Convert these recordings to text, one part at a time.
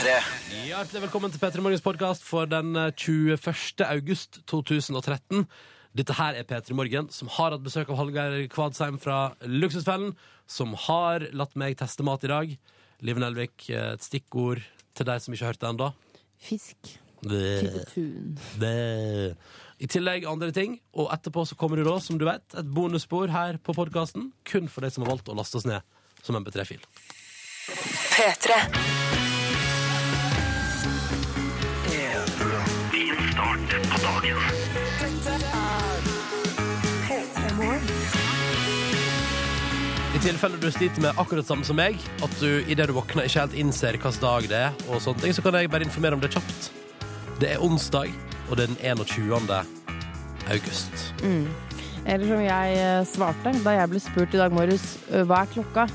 P3. Hjertelig velkommen til P3 Morgens podkast for den eh, 21. august 2013. Dette her er P3 Morgen, som har hatt besøk av Hallgeir Kvadsheim fra Luksusfellen, som har latt meg teste mat i dag. Live Nelvik, eh, et stikkord til deg som ikke har hørt det ennå. Fisk. Type tun. det. I tillegg andre ting, og etterpå så kommer det da, som du vet, et bonusspor her på podkasten, kun for deg som har valgt å laste oss ned som MP3-fil. P3. I tilfelle du sliter med akkurat samme som meg, at du idet du våkner ikke helt innser hvilken dag det er, og sånne ting, så kan jeg bare informere om det kjapt. Det er onsdag, og det er den 21. august. Eller som jeg eh, svarte da jeg ble spurt i dag morges eh, hva er klokka,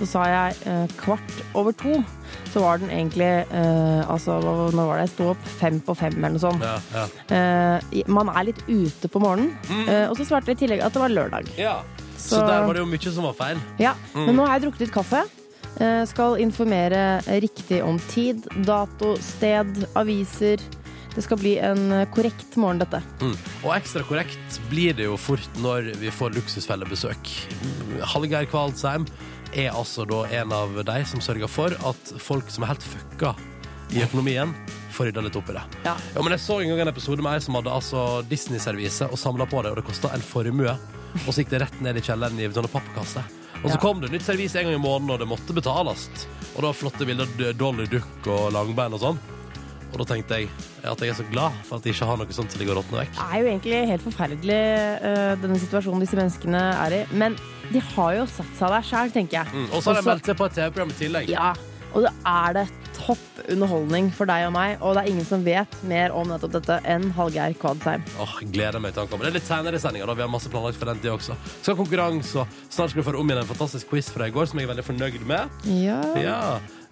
så sa jeg eh, kvart over to. Så var den egentlig eh, Altså, Nå når var det jeg sto opp? Fem på fem, eller noe sånt. Ja, ja. Eh, man er litt ute på morgenen. Eh, og så svarte jeg i tillegg at det var lørdag. ja. Så, Så- der var det jo mye som var feil. Ja, Men nå har jeg drukket litt kaffe. Eh, skal informere riktig om tid, dato, sted, aviser. Det skal bli en eh, korrekt morgen, dette. Mm. Og ekstra korrekt blir det jo fort når vi får luksusfellebesøk. Hallgeir Kvaldsheim er altså da en av de som sørger for at folk som er helt fucka i økonomien, får rydda litt opp i det. Ja. Ja, men Jeg så en gang en episode med ei som hadde altså Disney-servise og samla på det, og det kosta en formue. Og så gikk det rett ned i kjelleren i sånne pappkasser. Og så Ja. kom det nytt servis en gang i måneden, og det måtte betales. Og det var flotte bilder Dolly Duck og langbein og sånn. Og da tenkte jeg at jeg er så glad for at jeg ikke har noe sånt som ligger og råtner vekk. Det er jo egentlig helt forferdelig eh, denne situasjonen disse menneskene er i. Men de har jo satt seg der sjøl, tenker jeg. Mm. Og så har de meldt seg på et TV-program i tillegg. Ja, og det er det topp underholdning for deg og meg, og det er ingen som vet mer om nettopp dette enn Hallgeir Kvadsheim. Åh, gleder meg til han kommer. Det er litt senere i sendinga. Vi har masse planlagt for den tid også. Skal ha konkurranse, og snart skal du få om igjen en fantastisk quiz fra i går som jeg er veldig fornøyd med. Ja. Ja.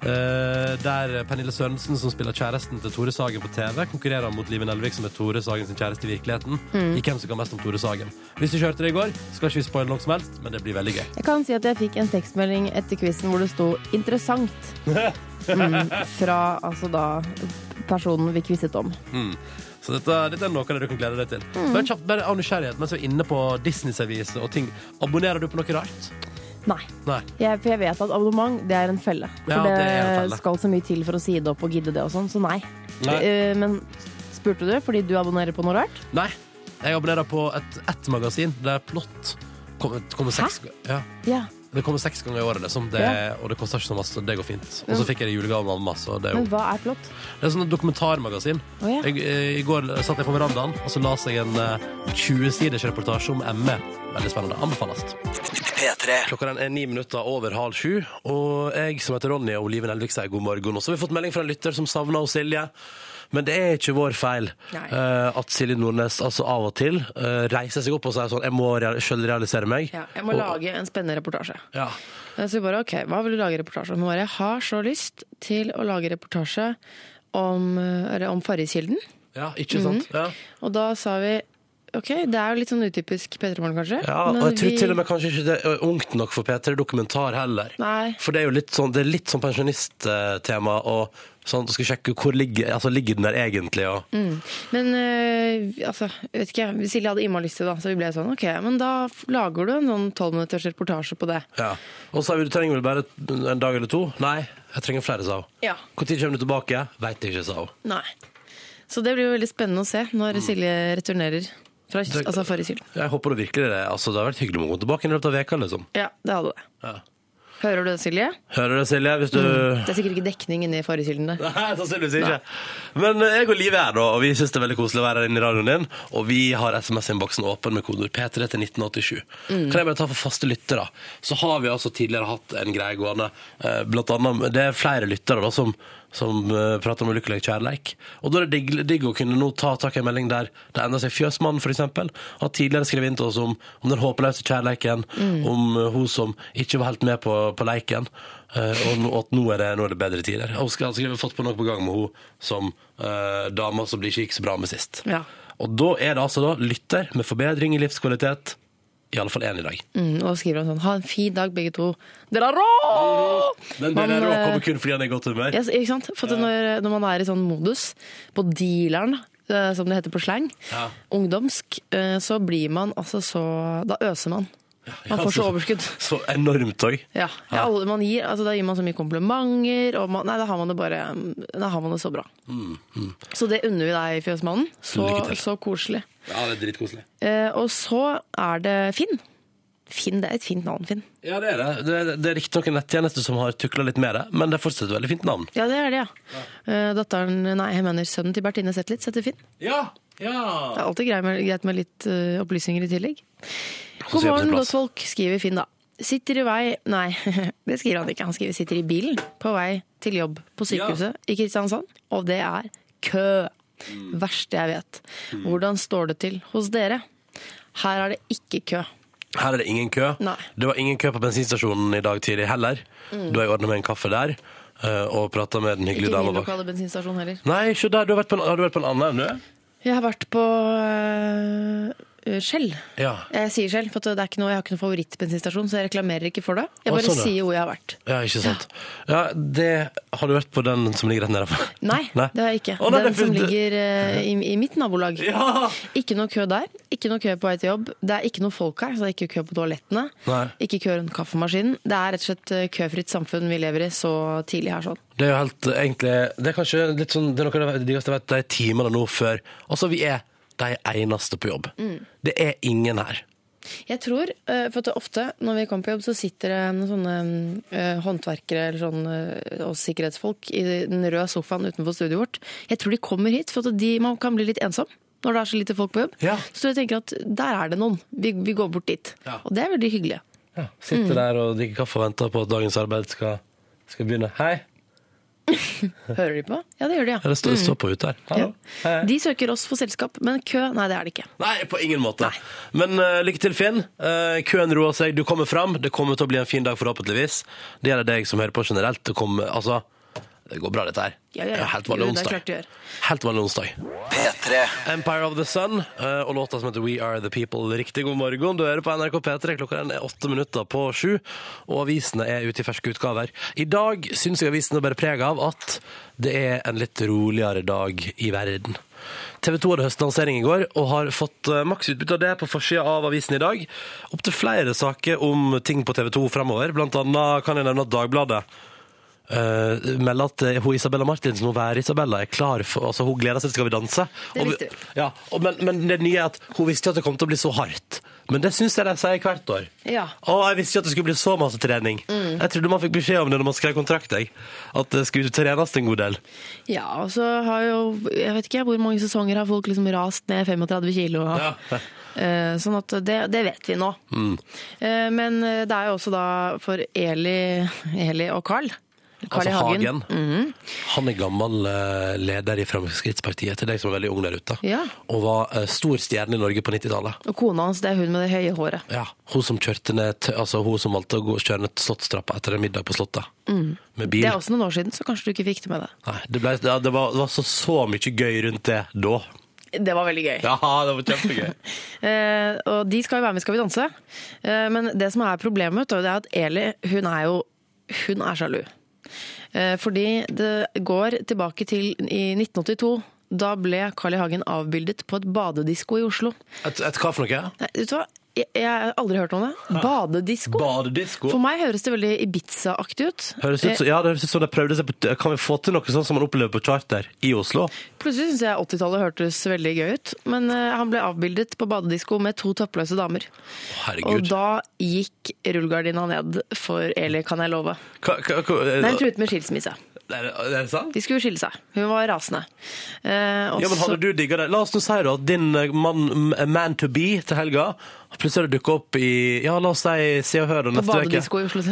Eh, der Pernille Sørensen, som spiller kjæresten til Tore Sagen på TV, konkurrerer mot Live Nelvik, som er Tore Sagen sin kjæreste i virkeligheten, i hvem som kan mest om Tore Sagen. Hvis du ikke hørte det i går, skal ikke vi spoile noe som helst, men det blir veldig gøy. Jeg kan si at jeg fikk en tekstmelding etter quizen hvor det sto 'interessant'. Mm, fra altså da personen vi quizet om. Så dette, dette er noe av det du kan glede deg til. Mm. Bare kjapt, bare av nysgjerrighet, mens vi er inne på Disney-serviset og ting. Abonnerer du på noe rart? Nei. Nei. Jeg, for jeg vet at abonnement det er en felle. For Ja, det, det felle. skal så mye til for å si det opp og gidde det og sånn, så nei. Nei. Eh, Men spurte du fordi du abonnerer på noe rart? Nei. Jeg abonnerer på et ett-magasin. Det er Plott. Kommer, kommer seks, ja. Ja. Det kommer seks ganger i året, liksom. det, Ja. og det koster ikke så masse. Det går fint. Og så fikk jeg det i julegave av mamma. Er Men hva er plott? det er sånn et dokumentarmagasin. Oh, ja. Jeg, eh, I går satt jeg på verandaen, og så las jeg en eh, 20-siders reportasje om ME. Veldig spennende. Anbefales. P3. Klokka den er ni minutter over halv sju, og jeg som heter Ronny og Oliven Elvik sier god morgen. Og så har vi fått melding fra en lytter som savner oss Silje. Men det er ikke vår feil eh, at Silje Nordnes altså av og til uh, reiser seg opp og sier sånn Jeg må real realisere meg. Ja, jeg må Og- lage en spennende reportasje. Ja. Så bare, ok, hva vil du lage reportasje om? Jeg har så lyst til å lage reportasje om, eh, om Farriskilden. ja, ikke sant? Ja. Og da sa vi ok, det er jo litt sånn utypisk P3 Morgen, kanskje. Ja, og jeg tror vi- til og med kanskje ikke det er ungt nok for P3 Dokumentar heller. Nei. For det er jo litt sånn, det er litt sånn pensjonisttema, og sånn, du skal sjekke hvor ligger, altså, ligger den der egentlig, og Men øh, altså, vet ikke, Silje hadde Imma lyst til det, så vi ble sånn, ok, men da lager du en sånn tolvminutters reportasje på det. ja. Og så vi, du trenger vel bare en dag eller to? Nei, jeg trenger flere, sa hun. Ja. Tid kommer du tilbake? Vet ikke, sa hun. Nei. Så det blir jo veldig spennende å se når Silje returnerer fra Det- altså Farriskilden. Jeg håper det virkelig det. Altså, det har vært hyggelig å komme tilbake i løpet av veka, liksom. Ja, det hadde det. Ja. Hører du det, Silje? Hører du, Silje? Hvis du... Det er sikkert ikke dekning inne i. Nei, sannsynligvis ikke. Men eh, jeg og Liv er her, da, og vi syns det er veldig koselig å være her inne i radioen din. Og vi har SMS-innboksen åpen med kodeord P3 til 1987. Kan jeg bare ta for faste lyttere? Så har vi altså tidligere hatt en greie gående. eh, Blant annet, det er flere lyttere da, som, som eh, prater om ulykkelig kjærleik. Og da er det digg, digg å kunne nå ta tak i en melding der det ender seg Fjøsmannen, eksempel, har tidligere skrevet inn til oss om, om den håpløse kjærleiken, om eh, hun som ikke var helt med på, på leiken. Eh, og nå- at nå er, det, nå er det bedre tider. Og skal altså, skrive fått på noe på gang med hun som uh, dama som det ikke gikk så bra med sist. Ja. Og da er det altså da lytter med forbedring i livskvalitet I alle fall én i dag. Mm, og skriver han sånn 'ha en fin dag, begge to'. Dere er rå! Den Man, er rå eh, kommer kun fordi han er i godt humør. Yes, ikke sant? For når, når man er i sånn modus, på dealeren, eh, som det heter på slang, Ja. ungdomsk, eh, så blir man altså så Da øser man. Man får så overskudd. Så enormt òg. Ja. Ja. Alle man gir, altså Da gir man så mye komplimenter, og man, nei, da har man det bare Da har man det så bra. Så det unner vi deg, Fjøsmannen. Så, Mm, så koselig. Ja, det er dritkoselig. Eh, og så er det Finn. Finn, det er et fint navn, Finn. Ja, det er det. Det er, det er riktignok en nettjeneste som har tukla litt med det, men det er fortsatt et veldig fint navn. Ja, det er det, ja. Eh, datteren, nei, jeg mener sønnen til Bertine Zetlitz heter Finn. Ja, ja. Det er alltid greit med, greit med litt uh, opplysninger i tillegg. God morgen, godtfolk, skriver Finn da. Sitter i vei Nei, det skriver han ikke. Han skriver sitter i bilen på vei til jobb på sykehuset i Kristiansand, og det er kø. Mm. Verste jeg vet. Hvordan står det til hos dere? Her er det ikke kø. Her er det ingen kø. Nei. Mm. Det var ingen kø på bensinstasjonen i dag tidlig heller. Da jeg ordna meg en kaffe der eh, og prata med den Ikke hyggelige dama min bak. lokale bensinstasjon heller. Nei, ikke der. Du har, vært på en, har du vært på en annen enn du? Jeg har vært på øh, Skjell. Ja. Jeg sier Skjell, for det er ikke noe, jeg har ikke noen favorittbensinstasjon, så jeg reklamerer ikke for det. Jeg bare sånn, ja. sier hvor jeg har vært. ja, ikke sant. Ja, det Har du vært på den som ligger rett nede Nei, Nei, det har jeg ikke. Å, nei, Den som ligger uh, i, i mitt nabolag. Ja! Ikke noe kø der. Ikke noe kø på vei til jobb. Det er ikke noe folk her, så det er ikke kø på toalettene. Nei. Ikke kø rundt kaffemaskinen. Det er rett og slett eh, køfritt samfunn vi lever i så tidlig her sånn. Det er jo helt eh, egentlig Det er kanskje litt sånn Det er noe av det diggeste jeg vet, de timene nå før Altså, vi er de eneste på jobb. Mm. Det er ingen her. Jeg tror, eh, for ofte når vi kommer på jobb, så sitter det noen sånne eh, håndverkere eller sånn, og sikkerhetsfolk i den røde sofaen utenfor studioet vårt. Jeg tror de kommer hit, for de, man kan bli litt ensom når det er så lite folk på jobb. Ja. Så jeg tenker at der er det noen. Vi, vi går bort dit. Ja. Og det er veldig hyggelig. Ja, Sitter Mm. der og drikker kaffe og venter på at dagens arbeid skal, skal begynne. Hei! Hører de på? Ja, det gjør de, ja. Det står, det står på ute her. Ja. De søker oss for selskap, men kø, nei det er det ikke. Nei, på ingen måte. Men uh, lykke til, Finn. Uh, køen roer seg, du kommer fram. Det kommer til å bli en fin dag, forhåpentligvis. Det gjelder deg som hører på generelt. Det kommer, altså, det går bra, dette her. Ja, ja, ja. Helt vanlig onsdag. Helt vanlig onsdag. P3. Empire of the Sun eh, og låta som heter We Are The People. Riktig god morgen. Du hører på NRK P3. Klokka den er åtte minutter på sju, og avisene er ute i ferske utgaver. I dag syns jeg avisene bærer preg av at det er en litt roligere dag i verden. TV 2 hadde høstlansering i går og har fått eh, maks utbytte av det på forsida av avisen i dag. Opptil flere saker om ting på TV 2 fremover. Blant annet kan jeg nevne at Dagbladet Uh, melder at eh, hun Isabella Martinsen, hun Være-Isabella, er klar for altså Hun gleder seg til Skal vi danse. Det visste vi. Ja, og, men, men det nye er at hun visste at det kom til å bli så hardt. Men det syns jeg de sier hvert år. Ja. Og jeg visste jo at det skulle bli så masse trening. Jeg trodde man fikk beskjed om det når man skrev kontrakt. Jeg. At det skulle trenes en god del. Ja, og så har jo, jeg vet ikke hvor mange sesonger har folk liksom rast ned 35 kilo. Ja. Eh, Sånn at det, det vet vi nå. Mm. Men det er jo også da for Eli, Eli og Carl. Carl Altså Hagen. Hagen. -hmm. Han er gammel eh, leder i Fremskrittspartiet, til deg som er veldig ung der ute. Ja. Og var eh, stor stjerne i Norge på 90-tallet. Og kona hans, det er hun med det høye håret. Ja, hun som kjørte ned Altså hun som valgte å gå, kjøre ned Slottstrappa etter en middag på Slottet. Med bil. Det er også noen år siden, så kanskje du ikke fikk det med deg. Nei, det, ble, ja, det, var, det var så, så mye gøy rundt det da. Det var veldig gøy. Ja, det var kjempegøy. Eh, og de skal jo være med Skal vi danse. Eh, men det som er problemet, vet du, det er at Eli, hun er jo Hun er sjalu. Eh, fordi det går tilbake til i 1982. Da ble Carl I. Hagen avbildet på et badedisko i Oslo. Et, et hva for noe? Nei, vet du hva? Jeg, jeg har aldri hørt om det. Badedisko. Badedisko? For meg høres det veldig Ibiza-aktig ut. Høres ut, som- ja, det høres ut som de prøvde seg på Kan vi få til noe sånn som man opplever på charter i Oslo? Plutselig syns jeg 80-tallet hørtes veldig gøy ut. Men eh, han ble avbildet på badedisko med to toppløse damer. Herregud. Og da gikk rullegardina ned for Eli, kan jeg love. Hva, hva, hva, Nei, truet med skilsmisse. Er, det, er det sant? De skulle skille seg. Hun var rasende. Eh, og Ja, men hadde du digga det? La oss nå si da at din man, mann, man to be til helga plutselig dukker opp i Ja, la oss si Se og Hør da, neste uke.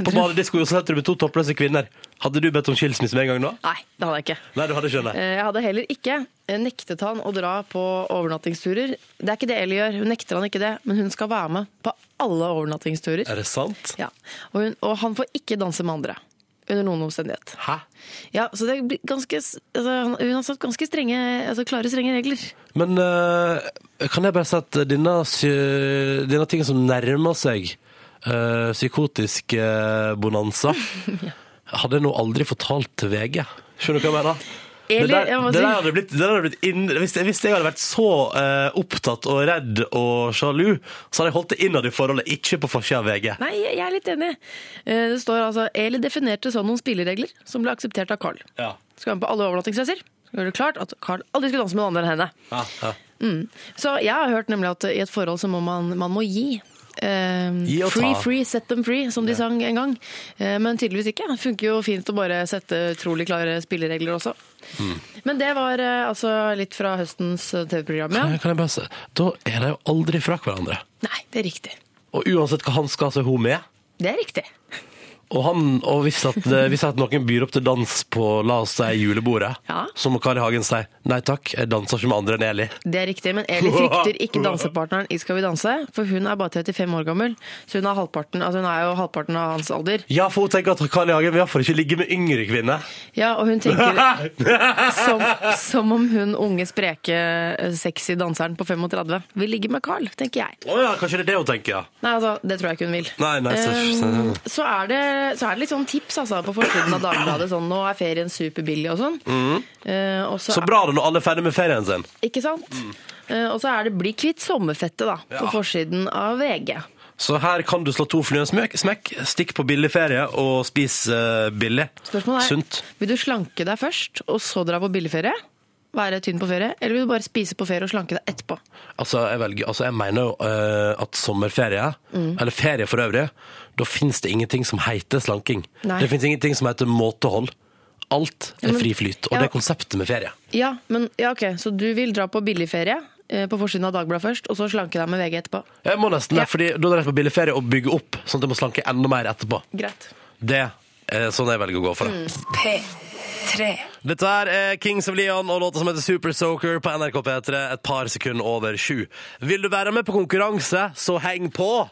På badedisko i Oslo sentrum med to toppløse kvinner. Hadde du bedt om skilsmisse med en gang da? Nei, det hadde jeg ikke. Nei, du hadde ikke det. Eh, Jeg hadde heller ikke eh, nektet han å dra på overnattingsturer. Det er ikke det Eli gjør. Hun nekter han ikke det, men hun skal være med på alle overnattingsturer. Er det sant? Ja. Og, hun, og han får ikke danse med andre. Under noen omstendighet. Hæ? Ja, så det blir ganske, altså, Hun har satt ganske strenge, altså klare, strenge regler. Men eh, kan jeg bare si at denne, denne tingen som nærmer seg eh, psykotisk eh, bonanza, hadde jeg nå aldri fortalt til VG. Skjønner du hva jeg mener? Eller, det der, det der hadde blitt, det der hadde blitt inn, hvis, jeg, hvis jeg hadde vært så uh, opptatt og redd og sjalu, så hadde jeg holdt det innad i forholdet, ikke på forsida av VG. Nei, jeg er litt enig. Eh, Det står altså Eli definerte sånn noen spilleregler som ble akseptert av Carl. Ja. Skal være med på alle overnattingsreiser. Gjør det klart at Carl aldri skulle danse med noen andre enn henne. Ja, ja. Så jeg har hørt nemlig at i et forhold så må man, man må gi. Eh, og free, free, set them free, som de sang en gang. Eh, men tydeligvis ikke. Det funker jo fint å bare sette utrolig klare spilleregler også. Mm. Men det var eh, altså litt fra høstens eh, TV-program, ja. Kan jeg- Kan jeg bare se? da er de jo aldri fra hverandre. Nei, det er riktig. Og uansett hva han skal, så er hun med. Det er riktig. Og, han, og hvis, at, eh, hvis at noen byr opp til dans på la oss si julebordet, Ja. så må Kari Hagen si nei takk, jeg danser ikke med andre enn Eli. Det er riktig, men Eli frykter ikke dansepartneren i Skal vi danse, for hun er bare 35 år gammel, så hun er, halvparten, altså hun er jo halvparten av hans alder. Ja, for hun tenker at Kari Hagen vil iallfall ikke ligge med yngre kvinner. Ja, og hun tenker som, som om hun unge, spreke, sexy danseren på 35 vil ligge med Carl, tenker jeg. Å ja, kanskje det er det hun tenker, ja. Nei, altså, det tror jeg ikke hun vil. Nei, nei, så- Um, så, er det, så er det litt sånn tips altså, på forsiden av Dagbladet. Sånn, nå er ferien superbillig og sånn. Eh, og så Så bra det når alle er ferdig med ferien sin. Ikke sant? Eh, og så er det 'Bli kvitt sommerfettet' da, på Ja. forsiden av VG. Så her kan du slå to fluer i en smekk. Stikk på billig ferie og spis uh, billig. Spørsmålet er, Sunt. vil du slanke deg først, og så dra på billigferie? Være tynn på ferie? Eller vil du bare spise på ferie og slanke deg etterpå? Altså, jeg, velger, altså, jeg mener jo uh, at sommerferie, Mm. eller ferie for øvrig, da finnes det ingenting som heter slanking. Nei. Det finnes ingenting som heter måtehold. Alt Ja, er men- fri flyt, og ja. det er konseptet med ferie. Ja, men ja, ok, Så du vil dra på billigferie eh, på forsiden av Dagbladet først, og så slanke deg med VG etterpå? Jeg må nesten Ja. fordi da det rett på billig ferie og bygge opp, sånn at jeg må slanke enda mer etterpå. Greit. Det er sånn jeg velger å gå for Mm. det. P3. Dette er Kings of Leon og låta som heter Super Soaker på NRK P3 et par sekunder over sju. Vil du være med på konkurranse, så heng på!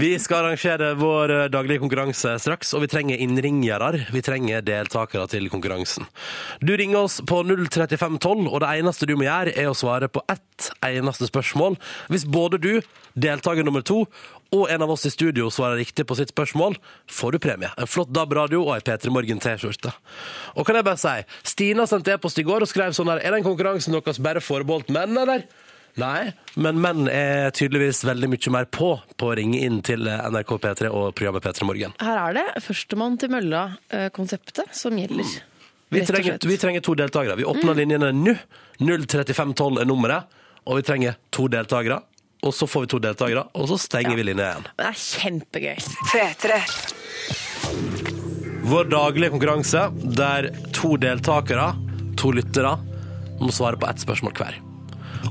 Vi skal arrangere vår eh, daglige konkurranse straks, og vi trenger innringere. Vi trenger deltakere til konkurransen. Du ringer oss på 03512, og det eneste du må gjøre, er å svare på ett eneste spørsmål. Hvis både du, deltaker nummer to, og en av oss i studio svarer riktig på sitt spørsmål, får du premie. En flott DAB-radio og ei P3 Morgen T-skjorte. Og kan jeg bare si, Stina sendte e-post i går og skrev sånn her, er den konkurransen deres bare forbeholdt menn, eller? Nei, men menn er tydeligvis veldig mye mer på på å ringe inn til NRK P3 og programmet P3 Morgen. Her er det førstemann til mølla-konseptet som gjelder. Vi trenger, vi trenger to deltakere. Vi åpner linjene nå. 03512 er nummeret, og vi trenger to deltakere. Og så får vi to deltakere, og så stenger vi linja igjen. Det er kjempegøy. P3. Vår daglige konkurranse der to deltakere, to lyttere, må svare på ett spørsmål hver.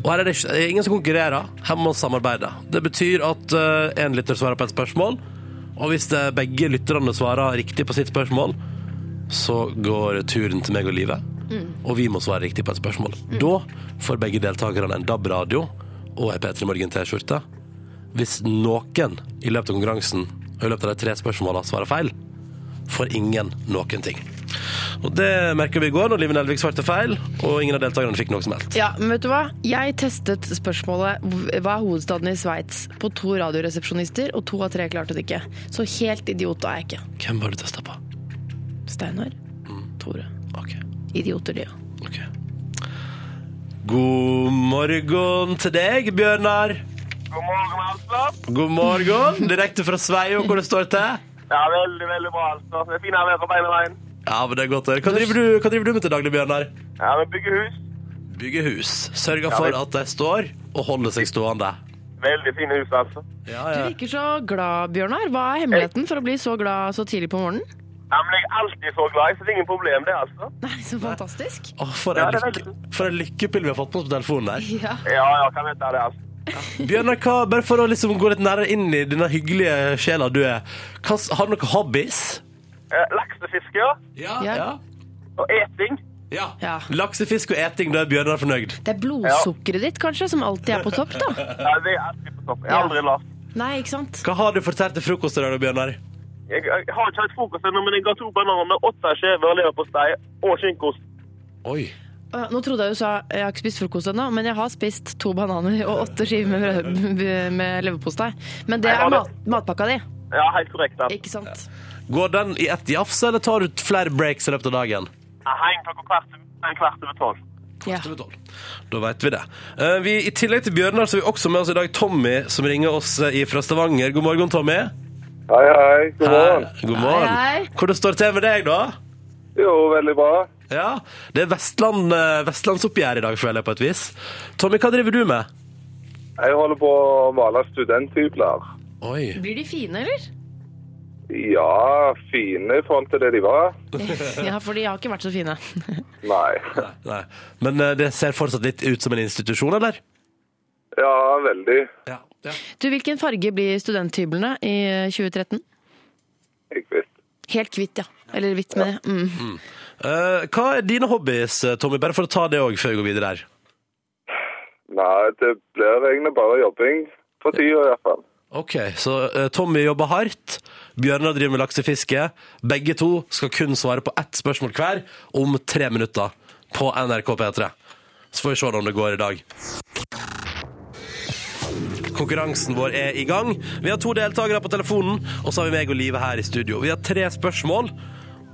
Og her er det ikke- det er ingen som konkurrerer, her må man samarbeide. Det betyr at én lytter svarer på et spørsmål, og hvis det begge lytterne svarer riktig på sitt spørsmål, så går turen til meg og Live, og vi må svare riktig på et spørsmål. Da får begge deltakerne en DAB-radio og ei P3 Morgen T-skjorte. Hvis noen i løpet av konkurransen og i løpet av de tre spørsmåla svarer feil, får ingen noen ting. Og Det merka vi i går når Live Nelvik svarte feil, og ingen av deltakerne fikk noe som helst. Ja, men vet du hva? Jeg testet spørsmålet hva er hovedstaden i Sveits på to radioresepsjonister, og to av tre klarte det ikke. Så helt idiot er jeg ikke. Hvem var det du testa på? Steinar. Tore. Ok, Idioter, de, ja. Okay. God morgen til deg, Bjørnar. God morgen, altså. God morgen. Direkte fra Sveio, hvor det står til. Ja, veldig, veldig bra, altså. Det er fine vær på beina veien. Ja, men det er godt å høre. Hva driver du, hva driver du med til daglig, Bjørnar? Ja, vi bygger hus. Bygge hus. Sørger for at de står og holder seg stående. Veldig fine hus, altså. Ja, Du ja. virker så glad, Bjørnar. Hva er hemmeligheten for å bli så glad så tidlig på morgenen? Ja, men jeg er alltid så glad, så det er ingen problem det, altså. Nei, så fantastisk. Å, for, en det er lykke, for en lykkepill vi har fått på oss på telefonen der. Ja. Ja, ja, kan du, det, altså. Bjørnar, hva, bare for å liksom gå litt nærmere inn i denne hyggelige sjela du er, hva, har du noen hobbies? Eh, laksefiske, ja. Ja, Ja. ja. Og eting. ja. Ja. Laksefisk og eting, da er Bjørnar fornøyd. Det er blodsukkeret ditt, kanskje, som alltid er på topp, da. Ja, det er alltid på topp. Jeg har Ja. aldri lavt. Nei, ikke sant? Hva har du fortært til frokost i dag, Bjørnar? jeg, jeg har ikke hatt frokost ennå, men jeg ga to bananer med åtte skjever leverpostei og skinkost. Oi. Nå trodde jeg du sa jeg har ikke spist frokost ennå, men jeg har spist to bananer og åtte skiver med, med leverpostei. Men det er mat, matpakka di, Ja, helt korrekt. Ja. ikke sant? Går den i ett jafs, eller tar du flere breaks i løpet av dagen? Jeg henger klokka kvart, kvart over tolv. Ja. Da vet vi det. Eh, vi, I tillegg til Bjørnar så har vi også med oss i dag Tommy, som ringer oss eh, fra Stavanger. God morgen, Tommy. Hei, hei. God morgen. Hei. God morgen. Hei, hei. Hvordan står det til med deg, da? Jo, veldig bra. Ja, Det er Vestland, eh, vestlandsoppgjør i dag, føler jeg på et vis. Tommy, hva driver du med? Jeg holder på å male studenthybler. Oi. Blir de fine, eller? Ja, fine i forhold til det de var. Ja, for de har ikke vært så fine. Nei. Nei. Men eh, det ser fortsatt litt ut som en institusjon, eller? Ja, veldig. Ja. ja. Du, Hvilken farge blir studenthyblene i 2013? Helt hvitt. Helt hvitt, ja. Eller hvitt med det. Mm. Eh, hva er dine hobbies, eh, Tommy? Bare for å ta det òg før vi går videre her. Nei, det blir egentlig bare jobbing. For tida i hvert fall. Ok, så eh, Tommy jobber hardt, Bjørnar driver med laksefiske. Begge to skal kun svare på ett spørsmål hver om tre minutter på NRK P3. Så får vi se om det går i dag. Konkurransen vår er i gang. Vi har to deltakere på telefonen, og så har vi meg og Live her i studio. Vi har tre spørsmål.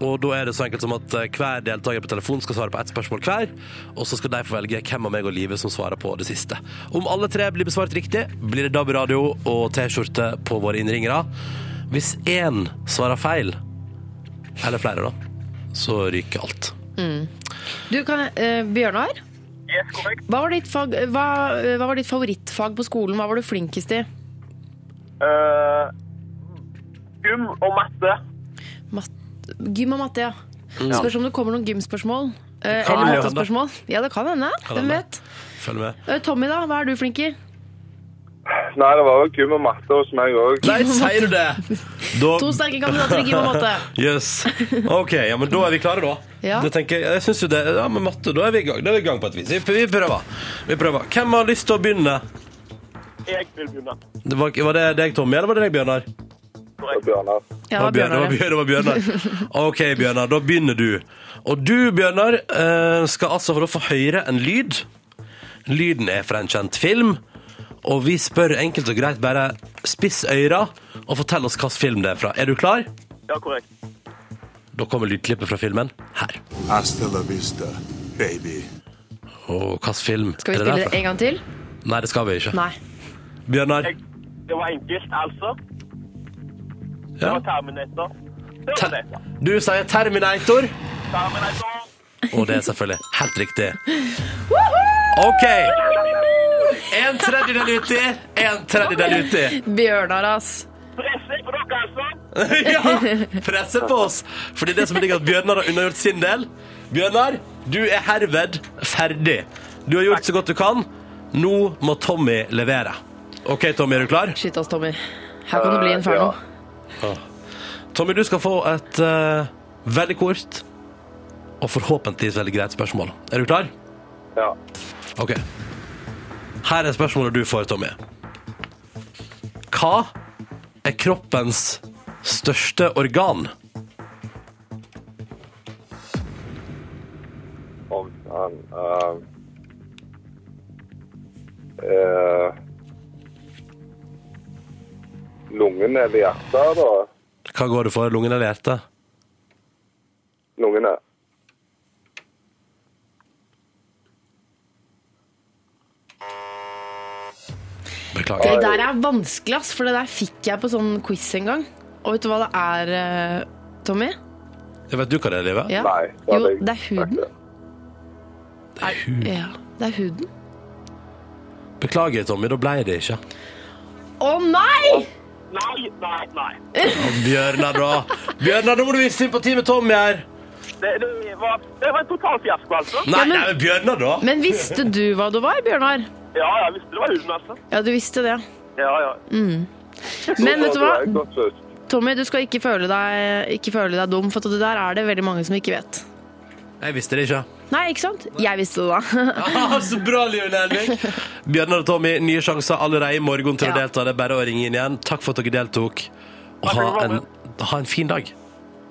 Og da er det så enkelt som at eh, hver deltaker på telefon skal svare på ett spørsmål hver, og så skal de få velge hvem av meg og Live som svarer på det siste. Om alle tre blir besvart riktig, blir det DAB-radio og T-skjorte på våre innringere. Hvis én svarer feil, eller flere, da, så ryker alt. Du, kan, eh, Bjørnar, Yes, hva var, ditt fag, hva, hva var ditt favorittfag på skolen? Hva var du flinkest i? Uh, gym og matte. Mat Gym og matte, ja. Spørs om det kommer noen gymspørsmål. Eh, kan eller mattespørsmål. Ja, det kan hende. Kan Hvem hende. vet? Følg med. Eh, Tommy, da? Hva er du flink i? Nei, det var jo gym og matte hos meg òg. Nei, sier du det? Da To sterke kandidater i gym og matte. Jøss. OK, ja, men da er vi klare, da. Ja. Det tenker jeg, jeg synes jo det, ja, med matte, Da er vi i gang Da er vi i gang på et vis. Vi, vi prøver. Vi prøver. Hvem har lyst til å begynne? Jeg vil begynne. Det var, var det deg, Tommy, eller var det deg, Bjørnar? Bjørnar. Ja, Det var Bjørnar. Det var Bjørnar. Det var Bjørnar. OK, Bjørnar, da begynner du. Og du, Bjørnar, eh, skal altså få høre en lyd. Lyden er fra en kjent film. Og vi spør enkelt og greit bare spiss øyra og fortell oss hvilken film det er fra. Er du klar? Ja, korrekt. Da kommer lydklippet fra filmen her. Hasta la vista, baby. Og hvilken film Skal vi er det spille det en gang til? Nei, det skal vi ikke. Nei. Bjørnar? Det var enkelt, altså. Det Ja. var Terminator. Terminator. Du sier Terminator, Terminator. og det er selvfølgelig helt riktig. OK. En tredjedel uti, en tredjedel uti. Bjørnar, ass. På dere, altså. ja, presser på oss. Fordi det som ligger at Bjørnar har unnagjort sin del. Bjørnar, du er herved ferdig. Du har gjort så godt du kan. Nå må Tommy levere. OK, Tommy, er du klar? Skyt oss, Tommy. Her kan det bli inferno. Tommy, du skal få et eh, veldig kort og forhåpentligvis veldig greit spørsmål. Er du klar? Ja. Ok. Her er spørsmålet du får, Tommy. Hva er kroppens største organ? Om han uh, uh, Lungene eller hjertet, da? Hva går det for? Lungen eller hjertet? Lungene. Beklager. Det der er vanskelig, ass, for det der fikk jeg på sånn quiz en gang. Og vet du hva det er, eh, Tommy? Jeg vet du hva det er, Live? Ja. Nei. Jo, det er huden. Det er huden. Ja, det er huden. Beklager, Tommy. Da ble det ikke. Å nei! Nei, nei, nei. Bjørnar, da. Bjørnar, nå må du vise sympati med Tommy her. Det, det, var, det var en total fiasko, altså. Nei, men- nei, men Bjørnar, da. Men visste du hva du var, Bjørnar? Ja, jeg visste det var huden, altså. Ja, du visste det. Ja, ja. Men vet du hva? Tommy, du skal ikke føle deg, ikke føle deg dum, for det der er det veldig mange som ikke vet. Jeg visste det ikke. Nei, ikke sant? Jeg visste det da. Ah, så bra, Liv Nelvik. Bjørnar og Tommy, nye sjanser allerede i morgen til å delta. Det er bare å ringe inn igjen. Takk for at dere deltok. Og ha en, Ha en fin dag.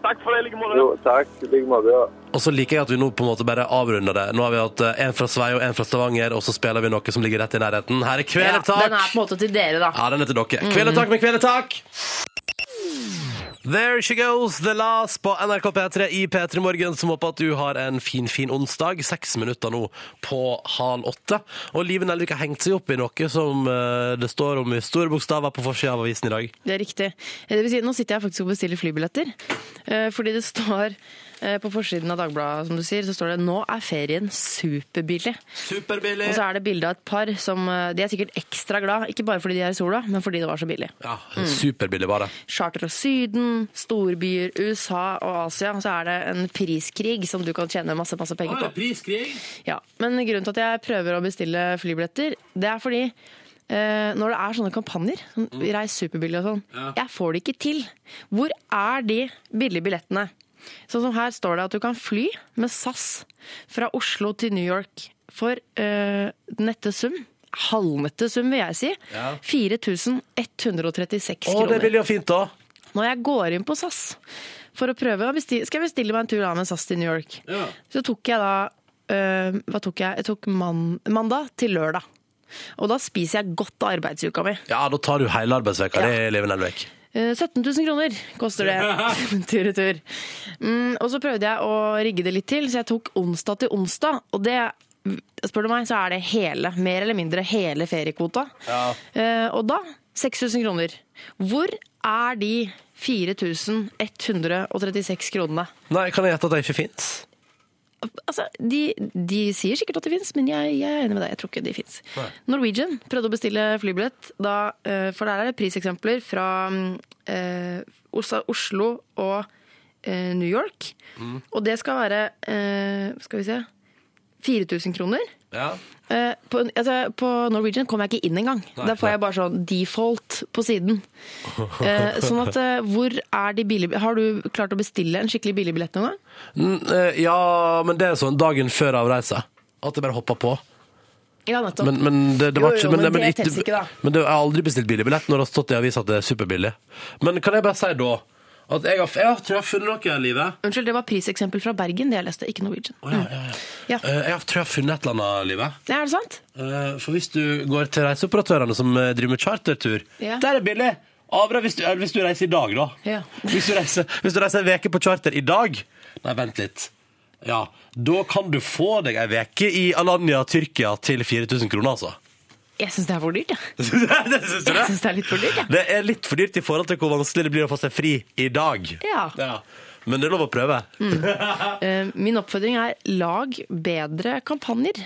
Takk for det, like måte. Jo, takk. Like måte. Ja. Og så liker jeg at vi nå på en måte bare avrunder det. Nå har vi hatt eh, en fra Svei og en fra Stavanger, og så spiller vi noe som ligger rett i nærheten. Her er Ja, den er på en måte til dere, da. Ja, den er til dere. Kveletak med Kvelertak! There she goes, The Last på NRK P3 i P3 Morgen, som håper at du har en fin, fin onsdag. Seks minutter nå på halv åtte. Og Live Nelvik har hengt seg opp i noe som eh, det står om i store bokstaver på forsida av avisen i dag. Det er riktig. Det vil si, nå sitter jeg faktisk og bestiller flybilletter. eh, Fordi det står på forsiden av Dagbladet, som du sier, så står det 'Nå er ferien superbillig'. Superbillig! Og så er det bilde av et par som eh, De er sikkert ekstra glad, ikke bare fordi de er i sola, men fordi det var så billig. Ja, superbillig var det. Charter av Syden, storbyer, USA og Asia. Så er det en priskrig som du kan tjene masse, masse penger på. priskrig? Ja, Men grunnen til at jeg prøver å bestille flybilletter, det er fordi Uh, når det er sånne kampanjer, sånn, reis superbillig og sånn, Ja. jeg får det ikke til. Hvor er de billige billettene? Sånn som her står det at du kan fly med SAS fra Oslo til New York for eh, nette sum. Halvnette sum, vil jeg si. Ja. 4136 Å, det er billig og fint, da. Når jeg går inn på SAS for å prøve å bestille, Skal jeg bestille meg en tur da med SAS til New York? Ja. Så tok jeg da øh, Hva tok jeg? Jeg tok man, mandag til lørdag. Og da spiser jeg godt av arbeidsuka mi. Ja, da tar du hele arbeidsveka Ja. di, Live Nelvik. Eh, 17 000 kroner koster det tur-retur. Mm, og så prøvde jeg å rigge det litt til, så jeg tok onsdag til onsdag. Og det, spør du meg, så er det hele, mer eller mindre hele feriekvota. Ja. Eh, og da 6000 kroner. Hvor er de 4136 kronene? Nei, kan jeg gjette at det ikke fins? Altså, de, de sier sikkert at de fins, men jeg, jeg er enig med deg. Jeg tror ikke de fins. Norwegian prøvde å bestille flybillett, da, eh, for der er det priseksempler fra eh, Oslo og eh, New York. Mm. Og det skal være eh, Skal vi se 4000 kroner. Ja. Eh, på, altså, på Norwegian kommer jeg ikke inn engang. Nei, Da får jeg bare sånn default på siden. Eh, sånn at eh, hvor er de billige Har du klart å bestille en skikkelig billig billett noen gang? Mm, ja, men det er sånn dagen før avreise. At jeg bare hopper på. Ja, nettopp. Men, men det, det var Jo, jo, men men, det ikke- ikke, da. Men det, jeg har aldri bestilt billig billett når det har stått i avisa at det er superbillig. Men kan jeg bare si da at jeg har, jeg tror jeg har funnet noe i livet. Unnskyld, det var priseksempel fra Bergen, det jeg leste, ikke Norwegian. Oh, ja, ja, ja. Eh, Jeg har- tror jeg har funnet et eller annet i livet. Ja, er det sant? Uh, For hvis du går til reiseoperatørene som eh, driver med chartertur, der er det billig. Avra hvis du, hvis du reiser i dag, da. Ja. Hvis, du reiser, hvis du reiser en veke på charter i dag Nei, vent litt. Ja, da kan du få deg ei veke i Alanya, Tyrkia til 4000 kroner, altså. Jeg syns det er for dyrt, ja. det synes du Jeg synes det er litt for dyrt, ja. Det er litt for dyrt i forhold til hvor vanskelig det blir å få seg fri i dag. Ja. Men det er lov å prøve. Eh, Min oppfordring er lag bedre kampanjer.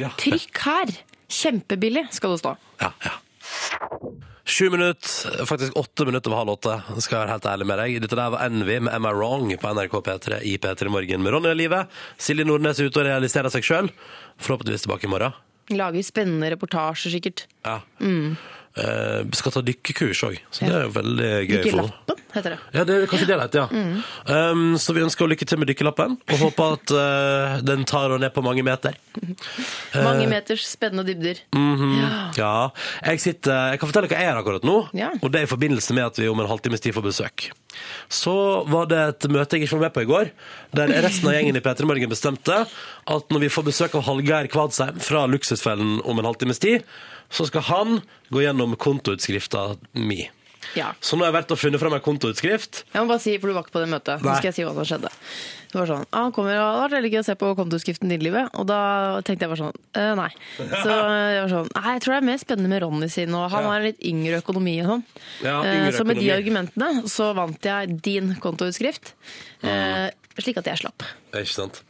Ja. Trykk her! Kjempebillig skal det stå. Ja, ja. Sju minutter, faktisk åtte minutter over halv åtte, skal jeg være helt ærlig med deg. Dette der var Envy med Am I Wrong på NRK P3 i P3 Morgen med Ronny og Live. Silje Nordnes er ute og realiserer seg sjøl. Forhåpentligvis tilbake i morgen. Lager spennende reportasjer, sikkert. Ja. Eh, skal ta dykkekurs òg, så det er jo veldig gøy. Ikke for henne. lappen, heter det. Ja, det er kanskje det det heter, ja. Um, så vi ønsker lykke til med dykkerlappen, og håper at uh, den tar henne ned på mange meter. Mange meters spennende dybder. Mhm. Ja. Jeg, sitter, jeg kan fortelle hva jeg gjør akkurat nå, Ja. og det er i forbindelse med at vi om en halvtimes tid får besøk. Så var det et møte jeg ikke var med på i går, der resten av gjengen i P3 Morgen bestemte at når vi får besøk av Hallgeir Kvadsheim fra Luksusfellen om en halvtimes tid, så skal han gå gjennom kontoutskrifta mi. Ja. Så nå har jeg vært og funnet frem ei kontoutskrift. Jeg må bare si, for du var ikke på det møtet. Nå skal jeg si hva som skjedde. Det var sånn, ah, han kommer, og det veldig gøy å se på kontoutskriften din, Livet. Og da tenkte jeg bare sånn, øh, nei. Så jeg var sånn, nei, jeg tror det er mer spennende med Ronny sin, og han har en litt yngre økonomi og sånn. Ja, Eh, yngre så med de argumentene så vant jeg din kontoutskrift, Mm. slik at jeg slapp. Det ikke sant?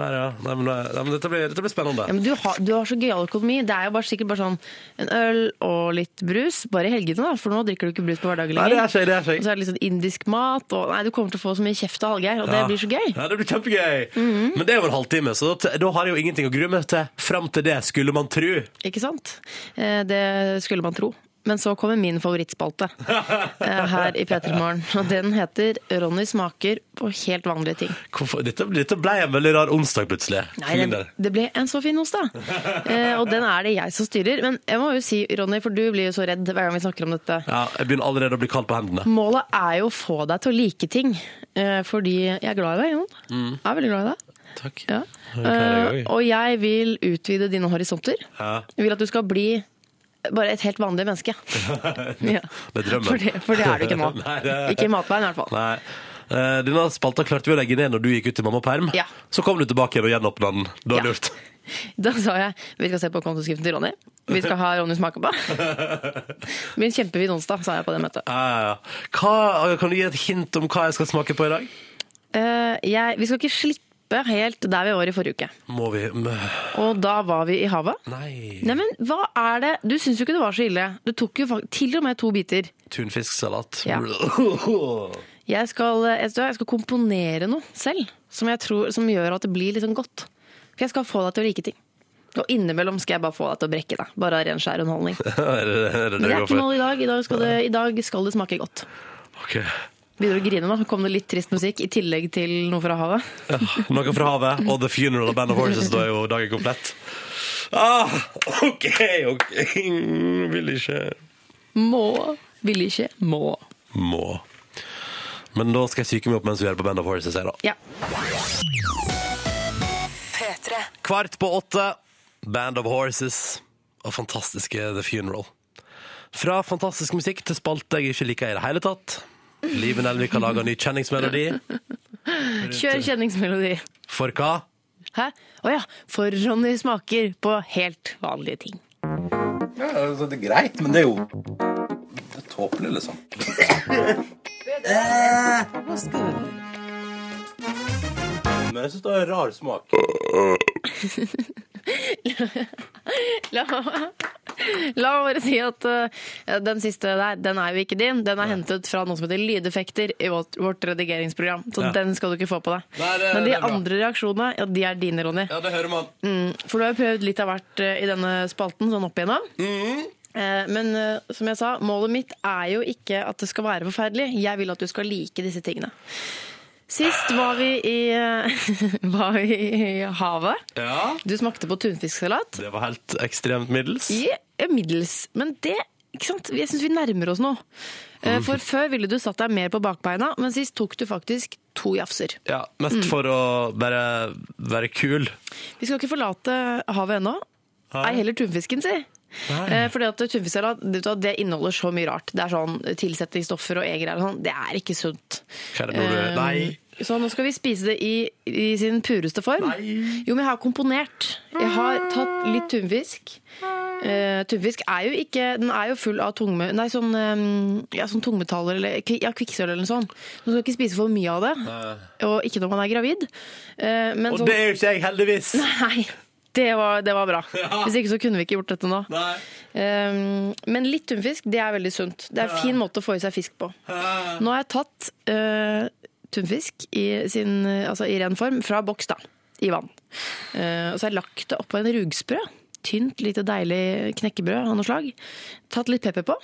Her, ja. Nei, men, nei, men dette, blir, dette blir spennende. Ja, men du har, du har så gøyal økonomi. Det er jo bare, sikkert bare sånn en øl og litt brus. Bare i helgene, da, for nå drikker du ikke brus på hverdager Nei, det er lenger. det er Og så er det litt sånn indisk mat, og nei, du kommer til å få så mye kjeft av Hallgeir, og det blir så gøy. Ja, det blir kjempegøy. Mhm. Men det er jo en halvtime, så da, da har jeg jo ingenting å grue meg til fram til det, skulle man tru. Ikke sant? Eh, Det skulle man tro. Men så kommer min favorittspalte eh, her i P3 Morgen. Og den heter 'Ronny smaker på helt vanlige ting'. Hvorfor? Dette, dette ble en veldig rar onsdag, plutselig. Nei, det, det ble en så fin onsdag. Eh, og den er det jeg som styrer. Men jeg må jo si, Ronny, for du blir jo så redd hver gang vi snakker om dette. Ja, jeg begynner allerede å bli kald på hendene. Målet er jo å få deg til å like ting. Eh, fordi jeg er glad i deg, Jon. Mm. Jeg er veldig glad i deg. Takk. Ja. Eh, gøy. og jeg vil utvide dine horisonter. Ja. Jeg vil at du skal bli bare et helt vanlig menneske. Ja. Det er drømmen. For det, for det er du ikke nå. Nei, det er- Ikke i matveien, i hvert fall. Nei. Eh, Denne spalta klarte vi å legge ned når du gikk ut i mammaperm. Ja. Så kom du tilbake igjen og gjenåpna den. Ja. lurt. Da sa jeg vi skal se på kontoskriften til Ronny. Vi skal ha Ronny smake på. Min kjempevid kjempefin onsdag, sa jeg på det møtet. Hva, kan du gi et hint om hva jeg skal smake på i dag? Uh, jeg, vi skal ikke slippe helt der vi var i forrige uke. Må vi Og da var vi i havet. Nei Nei, men hva er det? Du syns jo ikke det var så ille. Du tok jo fakt- til og med to biter. Tunfisksalat. Ja. Jeg skal, jeg skal, jeg skal komponere noe selv som, jeg tror, som gjør at det blir litt sånn godt. For jeg skal få deg til å like ting. Og innimellom skal jeg bare få deg til å brekke deg. Bare av ren skjær underholdning. er det er det, Men det det er går ikke for? mål i dag. I dag skal det, i dag skal det smake godt. Ok. Begynner å grine nå? Kom det litt trist musikk i tillegg til noe fra havet? Ja, noe fra havet og The Funeral of Band of Horses. Da er jo dagen komplett. Ah, OK, OK. Vil ikke Må. Vil ikke. Må. Må. Men da skal jeg syke meg opp mens vi er på Band of Horses. Jeg, da. Ja. P3. Kvart på åtte, Band of Horses og fantastiske The Funeral. Fra fantastisk musikk til spalte jeg ikke liker i det hele tatt. Live Nelvik har laga ny kjenningsmelodi. Kjør kjenningsmelodi. For hva? Hæ? Å ja. For Ronny smaker på helt vanlige ting. Ja, altså, det er greit, men det er jo Det er tåpelig, liksom. Men jeg syns det har rar smak. La, la meg bare si at uh, den siste der, den er jo ikke din. Den er hentet fra noe som heter lydeffekter i vårt, vårt redigeringsprogram. Så Ja. den skal du ikke få på deg. Nei, det- Men de andre reaksjonene, ja, de er dine, Ronny. Ja, det hører man. Mm, for du har jo prøvd litt av hvert uh, i denne spalten, sånn opp igjennom. Mm. Eh, Men uh, som jeg sa, målet mitt er jo ikke at det skal være forferdelig. Jeg vil at du skal like disse tingene. Sist var vi i, uh, var vi i havet. Ja. Du smakte på tunfisksalat. Det var helt ekstremt middels. Ja, middels. Men det ikke sant? Jeg syns vi nærmer oss nå. Eh, For før ville du satt deg mer på bakbeina, men sist tok du faktisk to jafser. Ja, Mest for å bare være kul. Vi skal ikke forlate havet ennå. Ei heller tunfisken, si. Eh, Fordi at tunfisksalat det inneholder så mye rart. Det er sånn tilsetningsstoffer og egger og sånn. Det er ikke sunt. Hva er det når du Eh, Nei. Så nå skal vi spise det i, i sin pureste form. Jo, men jeg har komponert. Jeg har tatt litt tunfisk. Uh, tunfisk er jo ikke Den er jo full av tungme, nei, sånn, um, ja, sånn tungmetaller eller ja, kvikksølv eller noe sånt. Man skal ikke spise for mye av det. Og ikke når man er gravid. Uh, men Og sånn- det er jo ikke jeg, heldigvis. Nei, det var, det var bra. Hvis ikke så kunne vi ikke gjort dette nå. Um, men litt tunfisk, det er veldig sunt. Det er en fin måte å få i seg fisk på. Nå har jeg tatt uh, tunfisk i, sin, altså i ren form fra boks, da. I vann. Uh, og så har jeg lagt det oppå en rugsprø. Tynt, lite deilig knekkebrød av noe slag. Tatt litt pepper på.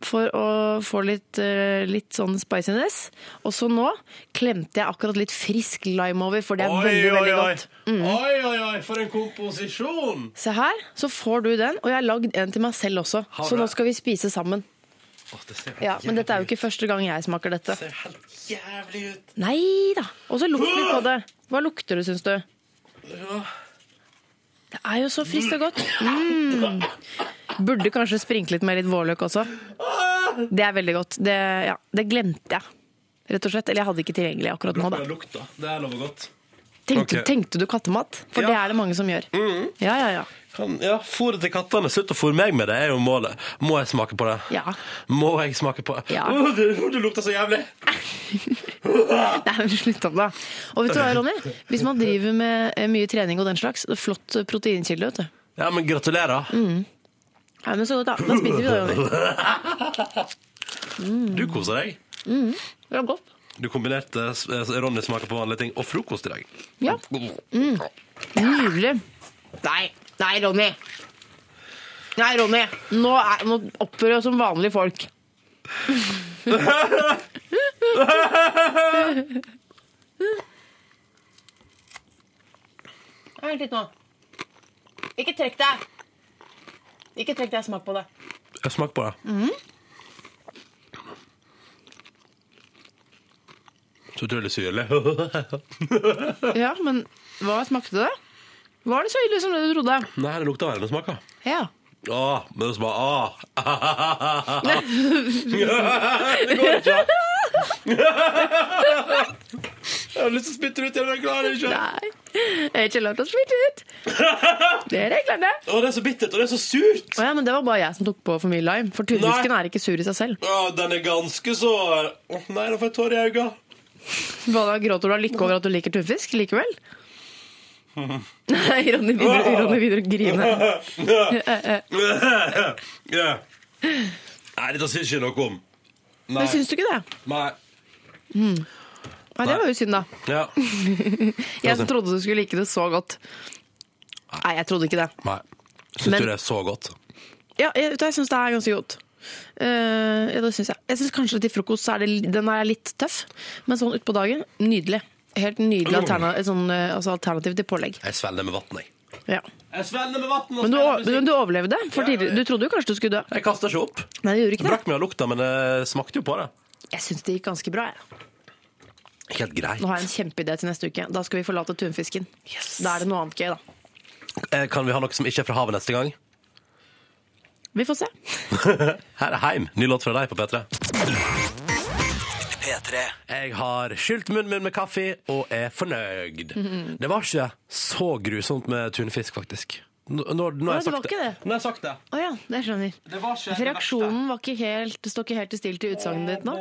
For å få litt, eh, litt sånn spiciness. Og så nå klemte jeg akkurat litt frisk lime over, for det er veldig, veldig godt. Mm. Oi, oi, oi, for en komposisjon! Se her, så får du den. Og jeg har lagd en til meg selv også. Så nå skal vi spise sammen. Åh, det ser Ja, Men dette er jo ikke første gang jeg smaker dette. Det ser helt jævlig ut. Nei da. Og så lukt litt på det. Hva lukter det, syns du? Det er jo så friskt og godt. Mm. Burde kanskje sprinklet med litt vårløk også. Det er veldig godt. Det, ja, det glemte jeg, rett og slett. Eller jeg hadde ikke tilgjengelig akkurat nå, da. Det lukter. Det er lover godt. Tenkte, okay. tenkte du kattemat? For Ja. det er det mange som gjør. Ja, ja, ja. Kan, ja, Fôret til kattene. Slutt å fôre meg med det, er jo målet. Må jeg smake på det? Ja. Må jeg smake på det? Ja. Oh, det, det lukter så jævlig! Nei, men slutt opp, da. Og vet du hva, Ronny? Hvis man driver med eh, mye trening og den slags, det er flott proteinkilde, vet du. Ja, men gratulerer. Ja, men så godt, da. Da spiser vi da, Ronny. Du koser deg. Det var godt. Du kombinerte eh, Ronny smaker på vanlige ting og frokost i dag. Ja. Nydelig. Nei, nei, Ronny. Nei, Ronny. Nå, er, nå oppfører vi oss som vanlige folk. Vent litt nå. Ikke trekk deg. Ikke trekk deg. Smak på det. Jeg smaker på det. Så utrolig syrlig. Ja, men hva smakte det? Var det så ille som det du trodde? Nei, det lukta verre enn det smaka. Ja. Åh, men det smaker ah. det går ikke. Jeg har lyst til å spytte det ut men jeg klarer ikke. Nei. Jeg er ikke lov til å spytte ut. Det er reglene. Åh, det er så bittert, og det er så surt. Å ja, men det var bare jeg som tok på for mye lime. For tunfisken er ikke sur i seg selv. Åh, den er ganske så Åh, Nei, da får jeg tårer i øynene. Hva Gråter du av lykke over at du liker tunfisk likevel? Nei, Ronny begynner, å grine. Nei, dette syns jeg noe om. Nei. Det syns du ikke det? Nei. Nei, det var jo synd, da. Ja. Jeg trodde du skulle like det så godt. Nei, jeg trodde ikke det. Nei. Syns Men- du det er så godt? Ja, jeg, jeg syns det er ganske godt. Eh, ja, det synes jeg. Jeg syns kanskje til frokost så er det, den er litt tøff, men sånn utpå dagen nydelig. Helt nydelig alterna sånn, eh, altså alternativ til pålegg. Jeg svelger med vann, jeg. Ja. Jeg svelger med vann Men, du, men du overlevde. For tidligere, du trodde jo kanskje du skulle dø. Jeg kasta ikke opp. Nei, du gjorde Det ikke det. brakk meg av lukta, men jeg smakte jo på det. Jeg syns det gikk ganske bra. Jeg. Helt greit. Nå har jeg en kjempeidé til neste uke. Da skal vi forlate tunfisken. Da er det noe annet gøy, da. Eh, Kan vi ha noe som ikke er fra havet neste gang? Vi får se. Her er Heim. Ny låt fra deg på P3. P3. Jeg har skylt munnen min med kaffe og er fornøyd. Det var ikke så grusomt med tunfisk, faktisk. Nå, nå, nå har jeg jeg det var sagt ikke det? Nå har jeg sagt det. Å ja, det skjønner. Det var ikke reaksjonen var ikke helt, står ikke helt i stil til utsagnet ditt nå.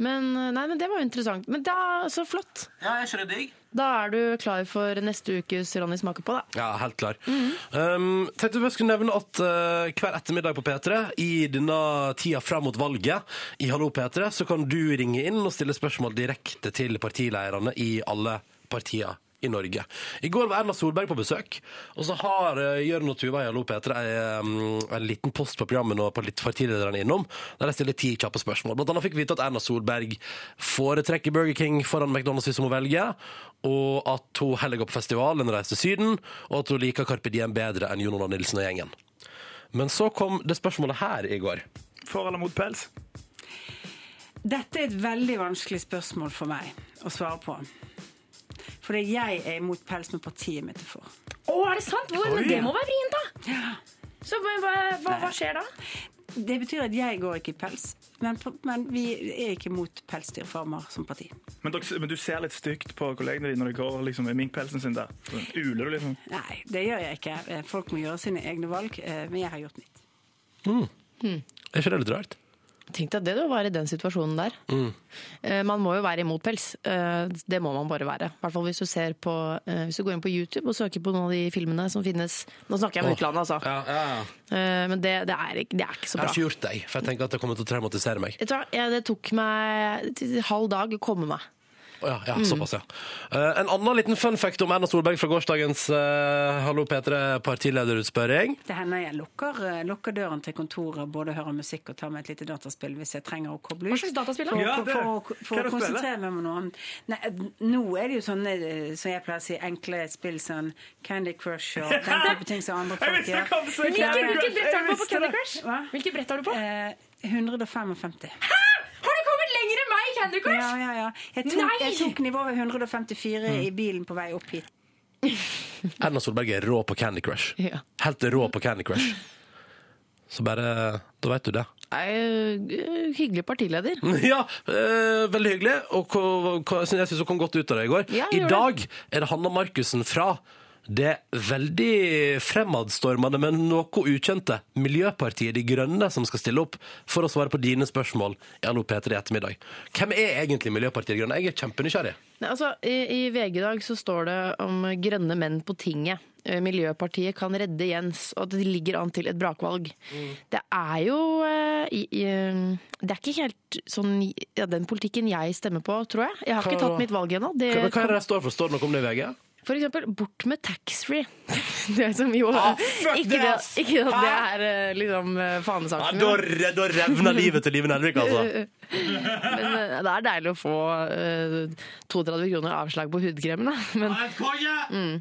Men, eh, nei, men det var jo interessant. Men da, så flott. Ja, er ikke det digg? Da er du klar for neste ukes Ronny smaker på, da. Ja, helt klar. um, tenkte vi skulle nevne at uh, hver ettermiddag på P3, i denne tida fram mot valget, i Hallo P3, så kan du ringe inn og stille spørsmål direkte til partileierne i alle partier i Norge. I går var Erna Solberg på besøk, og så har uh, Jørn og Tuva i Hallo P3 en, en liten post på programmet nå på litt partilederne innom, der de stiller ti kjappe spørsmål. Blant annet fikk vi vite at Erna Solberg foretrekker Burger King foran McDonald's hvis hun må velge, og at hun heller går på festival enn å reise til Syden, og at hun liker Carpe Diem bedre enn Jon Olav Nilsen og gjengen. Men så kom det spørsmålet her i går. For eller mot pels? Dette er et veldig vanskelig spørsmål for meg å svare på. Fordi jeg er imot pels, men partiet mitt er for. Å, er det sant? Hvor? Men det må være vrient, da! Så men hva, hva, hva skjer da? Det betyr at jeg går ikke i pels, men, men vi er ikke mot pelsdyrfarmer som parti. Men, dere, men du ser litt stygt på kollegene dine når de går liksom, med minkpelsen sin der. Uler du liksom. Nei, det gjør jeg ikke. Eh, Folk må gjøre sine egne valg, eh, men jeg har gjort mitt. Er ikke det litt rart? Tenk deg det å være i den situasjonen der. Mm. Man må jo være imot pels. Eh, Det må man bare være. I hvert fall hvis du ser på eh, Hvis du går inn på YouTube og søker på noen av de filmene som finnes Nå snakker jeg om utlandet, altså. Ja, ja, ja. Eh, Men det, det, er, det er ikke så Jeg har ikke gjort deg, for jeg tenker at det kommer til å traumatisere meg. Jeg, det tok meg halv dag å komme meg. Ja, ja, såpass, ja. Eh, en annen liten fun fact om Erna Solberg fra gårsdagens uh, Hallo P3 partilederutspørring. Det hender jeg lukker, eh, lukker døren til kontoret, både hører musikk og tar med et lite dataspill hvis jeg trenger å koble ut. Hva slags dataspill da? For, Ja, for, det- for, for er å konsentrere meg om noe annet. Nei, eh, nå er det jo sånne, eh, som jeg pleier å si, enkle spill som Candy Crush og den type ting som andre folk gjør. Hvilke, brett har du på på Candy Crush? Hva? Hvilket brett har du på? Eh, 155. Har du kommet Crush? Ja, ja, ja. Jeg tok, Nei! jeg tok nivået 154 i bilen på vei opp hit. Erna Solberg er rå på Candy Crush. Ja. Helt rå på Candy Crush. Så bare Da vet du det. Nei, eh, hyggelig partileder. Ja, øh, veldig hyggelig. Og hva- hva- jeg syns hun kom godt ut av det i går. Ja, I dag dag er det Hanna Markussen fra det veldig fremadstormende, men noe ukjente Miljøpartiet De Grønne som skal stille opp for å svare på dine spørsmål i Hallo P3 i ettermiddag. Hvem er egentlig Miljøpartiet De Grønne? Jeg er kjempenysgjerrig. Altså, i, I VG i dag så står det om grønne menn på tinget. Eh, Miljøpartiet kan redde Jens, og at det ligger an til et brakvalg. Det er jo eh, i, Det er ikke helt sånn ja, den politikken jeg stemmer på, tror jeg. Jeg har ikke tatt mitt valg ennå. Hva, hva er det det står for? Står det noe om det i VG? For eksempel, bort med taxfree. Det som jo Ah, ikke, det, ikke at det er eh, liksom fanesaken. Ah, da, da revner livet til Live Nelvik, altså. Men eh, det er deilig å få uh, 32 kroner avslag på hudkremen, da. Men, mm.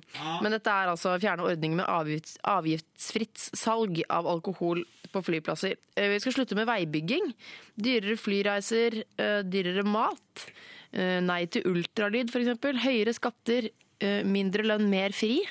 Men dette er altså fjerne ordning med avgift, avgiftsfritt salg av alkohol på flyplasser. Eh, Vi skal slutte med veibygging. Dyrere flyreiser, uh, dyrere mat. eh, Nei til ultralyd, f.eks. Høyere skatter, eh, mindre lønn, mer fri.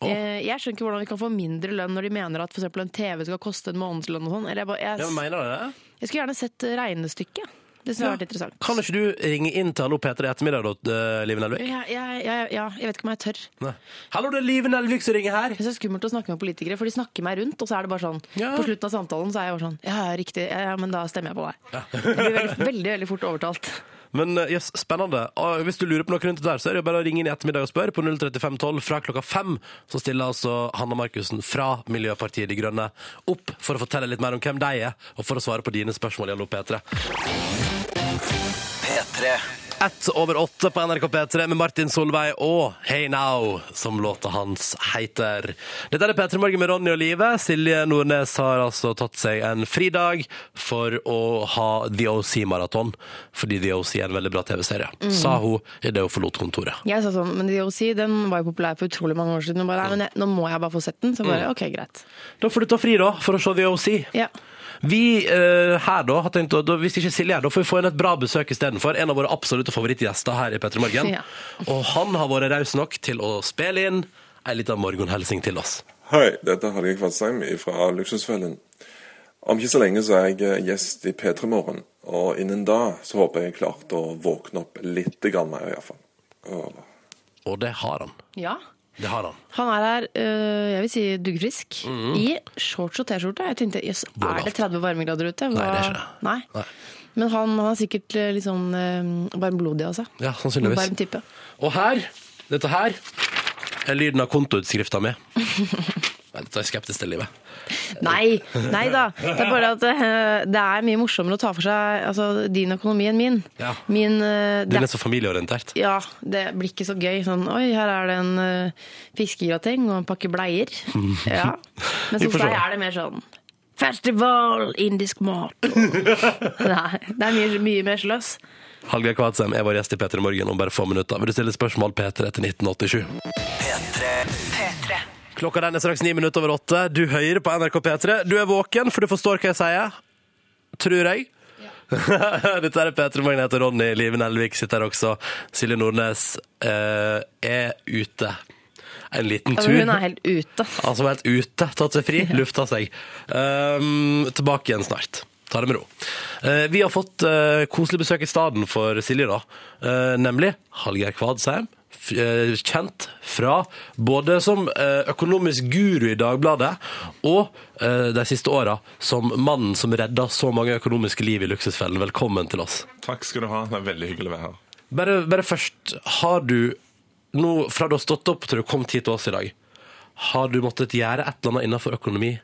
Oh. Jeg skjønner ikke hvordan vi kan få mindre lønn når de mener at for en TV skal koste en månedslønn og sånn. Jeg, bare, Ja, jeg, men mener du det? jeg skulle gjerne sett regnestykket. Det synes jeg har vært interessant. Kan ikke du ringe inn til Hallo P3 i ettermiddag, da, eh, Live Nelvik? Ja, jeg, ja, jeg vet ikke om jeg tør. Nei. Hallo, det er Live Nelvik som ringer her. Det er skummelt å snakke med politikere, for de snakker meg rundt, og så er det bare sånn Ja. På slutten av samtalen så er jeg bare sånn Ja, ja, riktig. Ja, ja, men da stemmer jeg på deg. Jeg blir veldig, veldig, veldig fort overtalt. Men eh, yes, spennende. Hvis du lurer på noe rundt det der, så er det bare å ringe inn i ettermiddag og spørre på 03512 fra klokka fem. Så stiller altså Hanna Markussen fra Miljøpartiet De Grønne opp for å fortelle litt mer om hvem de er, og for å svare på dine spørsmål i Hallo P3. P3. Ett over åtte på NRK P3 med Martin Solveig og Hey Now, som låta hans heter. Dette er P3 Morgen med Ronny og Live. Silje Nordnes har altså tatt seg en fridag for å ha The OC-maraton, fordi The OC er en veldig bra TV-serie, sa hun idet hun forlot kontoret. Jeg sa sånn, men The OC den var jo populær for utrolig mange år siden. Og bare, nei, men jeg, nå må jeg bare få sett den. Så bare, ok, greit. Da får du ta fri, da, for å se The OC. Ja. Vi eh, her da har tenkt, å- da, Hvis ikke Silje er, da får vi få inn et bra besøk istedenfor. En av våre absolutte favorittgjester her i P3 Morgen. Ja. Og han har vært raus nok til å spille inn ei lita morgenhilsing til oss. Hei, dette er Hallgeir Kvadsheim fra Luksusfellen. Om ikke så lenge så er jeg eh, gjest i P3 Morgen, og innen da så håper jeg jeg klarte å våkne opp litt grann mer, iallfall. Og Og det har han. ja. Det har han. Han er her, øh, jeg vil si duggfrisk, i shorts og T-skjorte. Jeg tenkte, jøss, er det 30 varmegrader ute? Nei, det er ikke det. Nei. Nei. Men han, han er sikkert øh, litt sånn øh, varmblodig av seg. Ja, sannsynligvis. Varm type. Og her, dette her, er lyden av kontoutskrifta mi. Nei, dette er skeptisk til livet. Nei, nei da. Det er bare at øh, det er mye morsommere å ta for seg altså, din økonomi enn min. Ja. Min uh, Du er så familieorientert. Ja, det blir ikke så gøy. Sånn, oi, her er det en uh, fiskegrateng og en pakke bleier. Ja. Men hos deg er det mer sånn Festival, indisk mat. Nei, det er mye, mye mer sløss. Hallgeir Kvadsheim er vår gjest i P3 Morgen om bare få minutter. Vil du stille spørsmål P3 til 1987? P3. P3. Klokka den er straks ni minutter over åtte. Du hører på NRK P3. Du er våken, for du forstår hva jeg sier. Tror jeg. Dette er P3 Morgen. Jeg heter Ronny. Live Nelvik sitter her også. Silje Nordnes eh, er ute. En liten tur. hun er helt ute. Altså helt ute, tatt seg fri, lufta seg. Um, tilbake igjen snart. Ta det med ro. Uh, vi har fått uh, koselig besøk i staden for Silje, da. Uh, nemlig Hallgeir Kvadsheim. Eh, Kjent fra både som eh, økonomisk guru i Dagbladet og eh, de siste åra som mannen som redda så mange økonomiske liv i Luksusfellen. Velkommen til oss. Takk skal du ha. Det er veldig hyggelig å være her. Bare, bare først, har du nå, fra du har stått opp til du kom hit til oss i dag, har du måttet gjøre et eller annet innenfor økonomi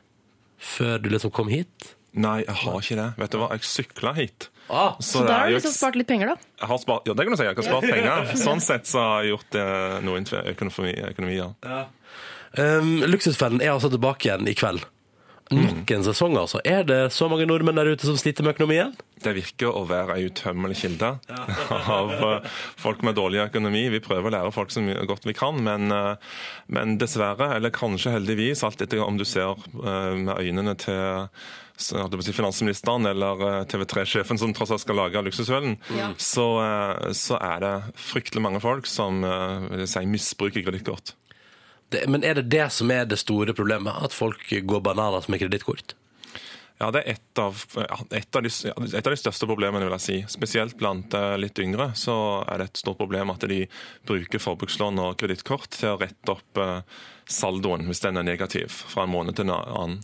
før du liksom kom hit? Nei, jeg har ikke det. Vet du hva, jeg sykla hit. Ah, Så så da har du liksom spart litt penger, da. Jeg har spart, ja, det kan du si. Jeg har spart penger. Sånn sett så har jeg gjort eh, noe innenfor økonomi, økonomi ja. um, Luksusfellen er altså tilbake igjen i kveld. Nok en sesong, altså. Er det så mange nordmenn der ute som sliter med økonomien? Det virker å være ei utømmelig kilde av eh, folk med dårlig økonomi. Vi prøver å lære folk så mye godt vi kan, men, eh, men dessverre, eller kanskje heldigvis, alt etter om du ser eh, med øynene til si, finansministeren eller eh, TV3-sjefen som tross alt skal lage Luksusfellen, så, eh, så er det fryktelig mange folk som eh, vil si, misbruker kredittkort. Men er det det som er det store problemet? At folk går bananas med kredittkort? Ja, det er et av, et, av de, et av de største problemene, vil jeg si. Spesielt blant litt yngre så er det et stort problem at de bruker forbrukslån og kredittkort til å rette opp saldoen hvis den er negativ fra en måned til en annen.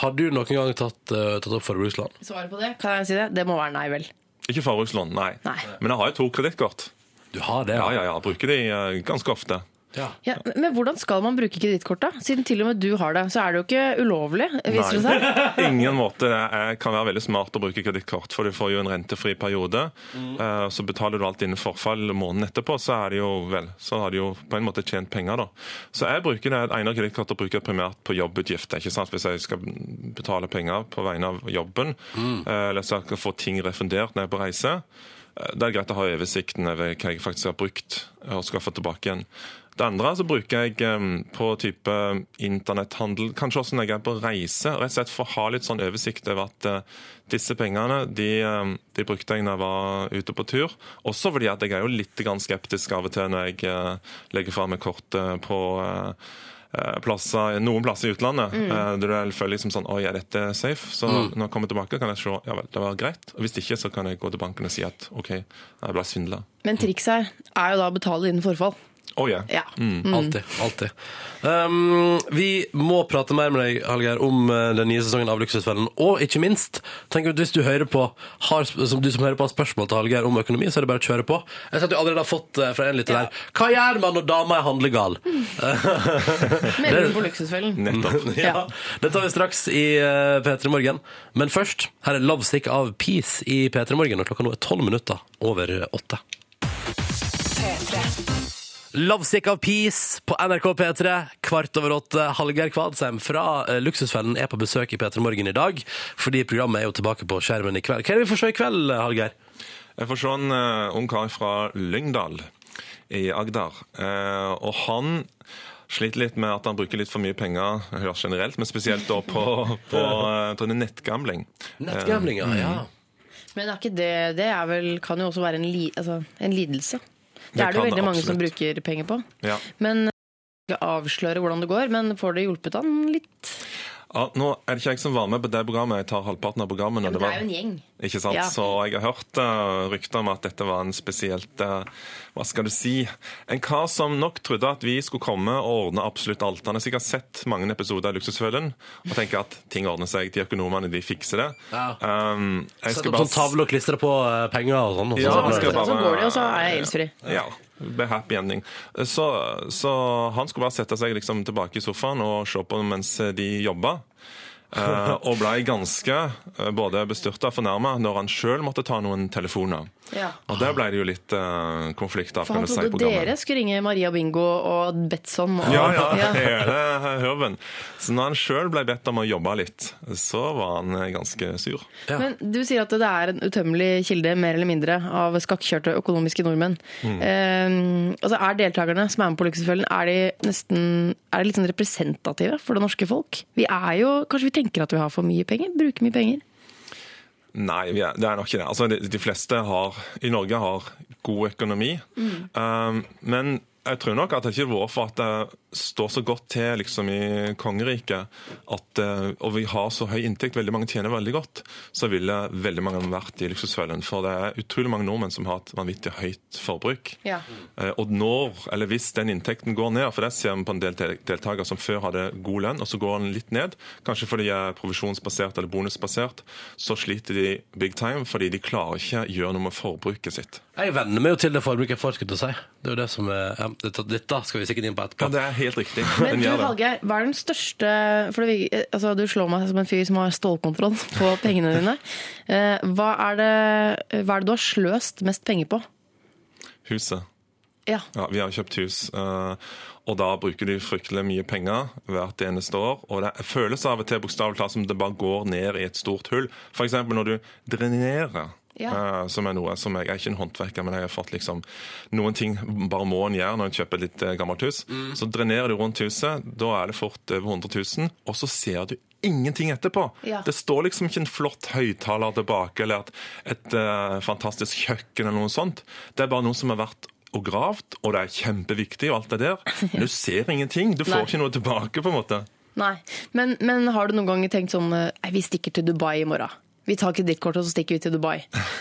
Har du noen gang tatt, eh, tatt opp forbrukslån? Svaret på det, kan jeg si det? Det må være nei, vel. Ikke forbrukslån, nei. Nei. Men jeg har jo to kredittkort. Du har det, Ja, ja, ja. Jeg bruker de eh, ganske ofte. Ja, men hvordan skal man bruke kredittkort, da? Siden til og med du har det, så er det jo ikke ulovlig, viser det seg. ingen måte. Det er, kan være veldig smart å bruke kredittkort, for du får jo en rentefri periode. Mm. Så betaler du alt innen forfall måneden etterpå, så er det jo vel, så har de jo på en måte tjent penger, da. Så jeg bruker det ene kredittkortet bruker jeg primært på jobbutgifter. ikke sant? Hvis jeg skal betale penger på vegne av jobben, mm. eller så jeg skal få ting refundert når jeg er på reise, Det er greit å ha oversikten over hva jeg faktisk har brukt og skal få tilbake igjen. Det andre så bruker jeg på type internetthandel, kanskje også når jeg er på reise, rett og slett for å ha litt sånn oversikt over at eh, disse pengene de, de brukte jeg når jeg var ute på tur. Også fordi at jeg er jo litt skeptisk av og til når jeg eh, legger fra meg kortet på eh, eh, Plasser, noen plasser i utlandet Mm. der du føler liksom sånn Oi, er dette safe? Så Mm. når jeg kommer tilbake, kan jeg se ja vel, det var greit. Og Hvis ikke, så kan jeg gå til banken og si at OK, jeg ble svindla. Men trikset er jo da å betale innen forfall. Oh, yeah. Ja. Mm. Alltid. alltid. Um, vi må prate mer med deg, Hallgeir, om eh, den nye sesongen av Luksusfellen. Og ikke minst, tenk at hvis du hører på har, som du som hører på har spørsmål til Hallgeir om økonomi, så er det bare å kjøre på. Jeg ser at du allerede har fått eh, fra en lytter der Hva gjør man når dama er handlegal? Melder du på Luksusfellen? Nettopp. ja. Det tar vi straks i uh, P3 Morgen. Men først, her er Lovesick av Peace i P3 Morgen, og klokka nå er tolv minutter over åtte. Lovesick of Peace på NRK P3, kvart over åtte. Hallgeir Kvadsheim fra eh, Luksusfellen er på besøk i P3 Morgen i dag, fordi programmet er jo tilbake på skjermen i kveld. Hva er det vi får se i kveld, Hallgeir? Jeg får se en uh, ung kar fra Lyngdal i Agder. Eh, og han sliter litt med at han bruker litt for mye penger ja, generelt, men spesielt da på, på uh, det er nettgambling. Nettgambling, ja. Eh, ja. Men er ikke det Det er vel, kan jo også være en, li, altså, en lidelse. Det, er det jo veldig mange som bruker penger på. Ja. Men jeg skal avsløre hvordan det går, men får det hjulpet han litt? Ja, nå er det ikke jeg som var med på det programmet. Jeg tar halvparten av programmet. Ja, men det det er jo en gjeng. Ikke sant? Ja. Så jeg har hørt uh, rykter om at dette var en spesielt uh, Hva skal du si? En kar som nok trodde at vi skulle komme og ordne absolutt alt. Han har sikkert sett mange episoder av Luksusfellen og tenker at ting ordner seg. De økonomene de fikser det. Ja. Um, jeg Sett skal bare... sånn tavle og klistre på eh, penger og sånn. og så- Ja, så- skal bare- Så går det, og så er jeg gjeldsfri. Ja. Be happy ending. Så, så han skulle bare sette seg liksom tilbake i sofaen og se på mens de jobba. Eh, og ble ganske eh, både bestyrta og fornærma når han sjøl måtte ta noen telefoner. Ja. Og der ble det jo litt uh, konflikt. da, For han du si, trodde dere skulle ringe Maria Bingo og Betson. Og, Ja, ja, hele høven. Så når han sjøl ble bedt om å jobbe litt, så var han ganske sur. Men du sier at det er en utømmelig kilde, mer eller mindre, av skakkjørte økonomiske nordmenn. Mm. Eh, altså Er deltakerne som er med på Luksusfellen, er de nesten er de litt sånn representative for det norske folk? Vi er jo, Kanskje vi tenker at vi har for mye penger? Bruker mye penger? Nei, det er nok ikke det. Altså, de, fleste har, i Norge har god økonomi. Um, men jeg tror nok at det ikke har vært for at det står så godt til liksom, i kongeriket, at, eh, og vi har så høy inntekt, veldig mange tjener veldig godt, så ville veldig mange vært i luksusfellen. For det er utrolig mange nordmenn som har et vanvittig høyt forbruk. Ja. Eh, Og når, eller hvis den inntekten går ned, for det ser vi på en del del- deltakere som før hadde god lønn, og så går den litt ned, kanskje fordi de er provisjonsbasert eller bonusbasert, så sliter de big time fordi de klarer ikke å gjøre noe med forbruket sitt. Jeg venner meg jo til det forbruket jeg får, skulle å si. Det er jo det som er, ja, dette, dette skal vi sikkert inn på etterpå. Ja, det er helt riktig. Men du. Hallgeir, hva er den største For vi, altså, du slår meg som en fyr som har stålkontroll på pengene dine. Eh, Hva er, det, hva er det du har sløst mest penger på? Huset. Ja. Ja, vi har kjøpt hus, eh, og da bruker de fryktelig mye penger hvert eneste år. Og det føles av og til bokstavelig talt som det bare går ned i et stort hull. F.eks. når du drenerer. Ja. eh, som er noe som jeg, jeg er ikke en håndverker, men jeg har fått liksom Noen ting bare må en gjøre når en kjøper et litt eh, gammelt hus. Så drenerer du rundt huset, da er det fort over 100 000, og så ser du ingenting etterpå. Ja. Det står liksom ikke en flott høyttaler tilbake, eller et, et uh, fantastisk kjøkken eller noe sånt. Det er bare noe som har vært og gravd, og det er kjempeviktig, og alt det der. Men du ser ingenting. Du får Nei. ikke noe tilbake, på en måte. Nei. Men, men har du noen gang tenkt sånn vi stikker til Dubai i morgen. Vi tar kredittkortet og så stikker vi til Dubai.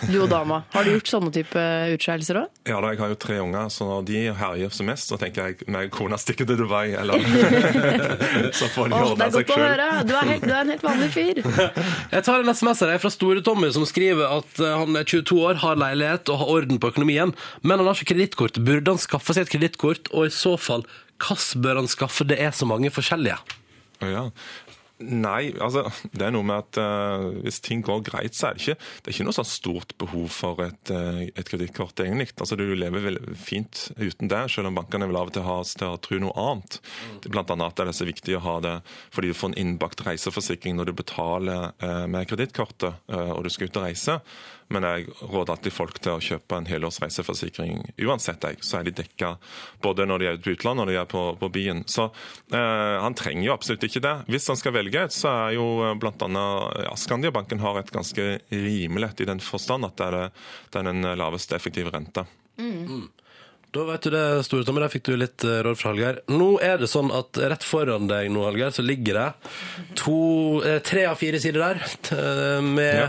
Du og dama. Har du gjort sånne type utskeielser òg? Ja, da, jeg har jo tre unger, så når de herjer som mest, så tenker jeg meg og kona stikker til Dubai, eller Så får de det er seg godt å sjøl. høre! Du er, helt, du er en helt vanlig fyr. Jeg tar en SMS her fra Store-Tommy, som skriver at eh, han er 22 år, har leilighet og har orden på økonomien, men han har ikke kredittkort. Burde han skaffe seg et kredittkort, og i så fall, hva bør han skaffe? Det er så mange forskjellige. Ja. Nei, altså det er noe med at uh, hvis ting går greit, så er det ikke, det er ikke noe sånn stort behov for et, uh, et kredittkort, egentlig. Altså Du lever vel fint uten det, selv om bankene vil av og til ha oss til å tro noe annet. Er Blant annet er det så viktig å ha det fordi du får en innbakt reiseforsikring når du betaler uh, med kredittkortet og du skal ut og reise. Men jeg råder alltid folk til å kjøpe en helårs reiseforsikring uansett. Jeg. Så er de dekka både når de er ute i utlandet og når de er på, på byen. Så eh, han trenger jo absolutt ikke det. Hvis han skal velge et, så er jo bl.a. blant annet ja, Skandiabanken har et ganske rimelig i den forstand at det er, det, det er den laveste effektive renta. Da vet du det, Store Tommy, der fikk du litt eh, råd fra Hallgeir. Nå er det sånn at rett foran deg nå, Hallgeir, så ligger det to, eh, tre av fire sider der med Ja.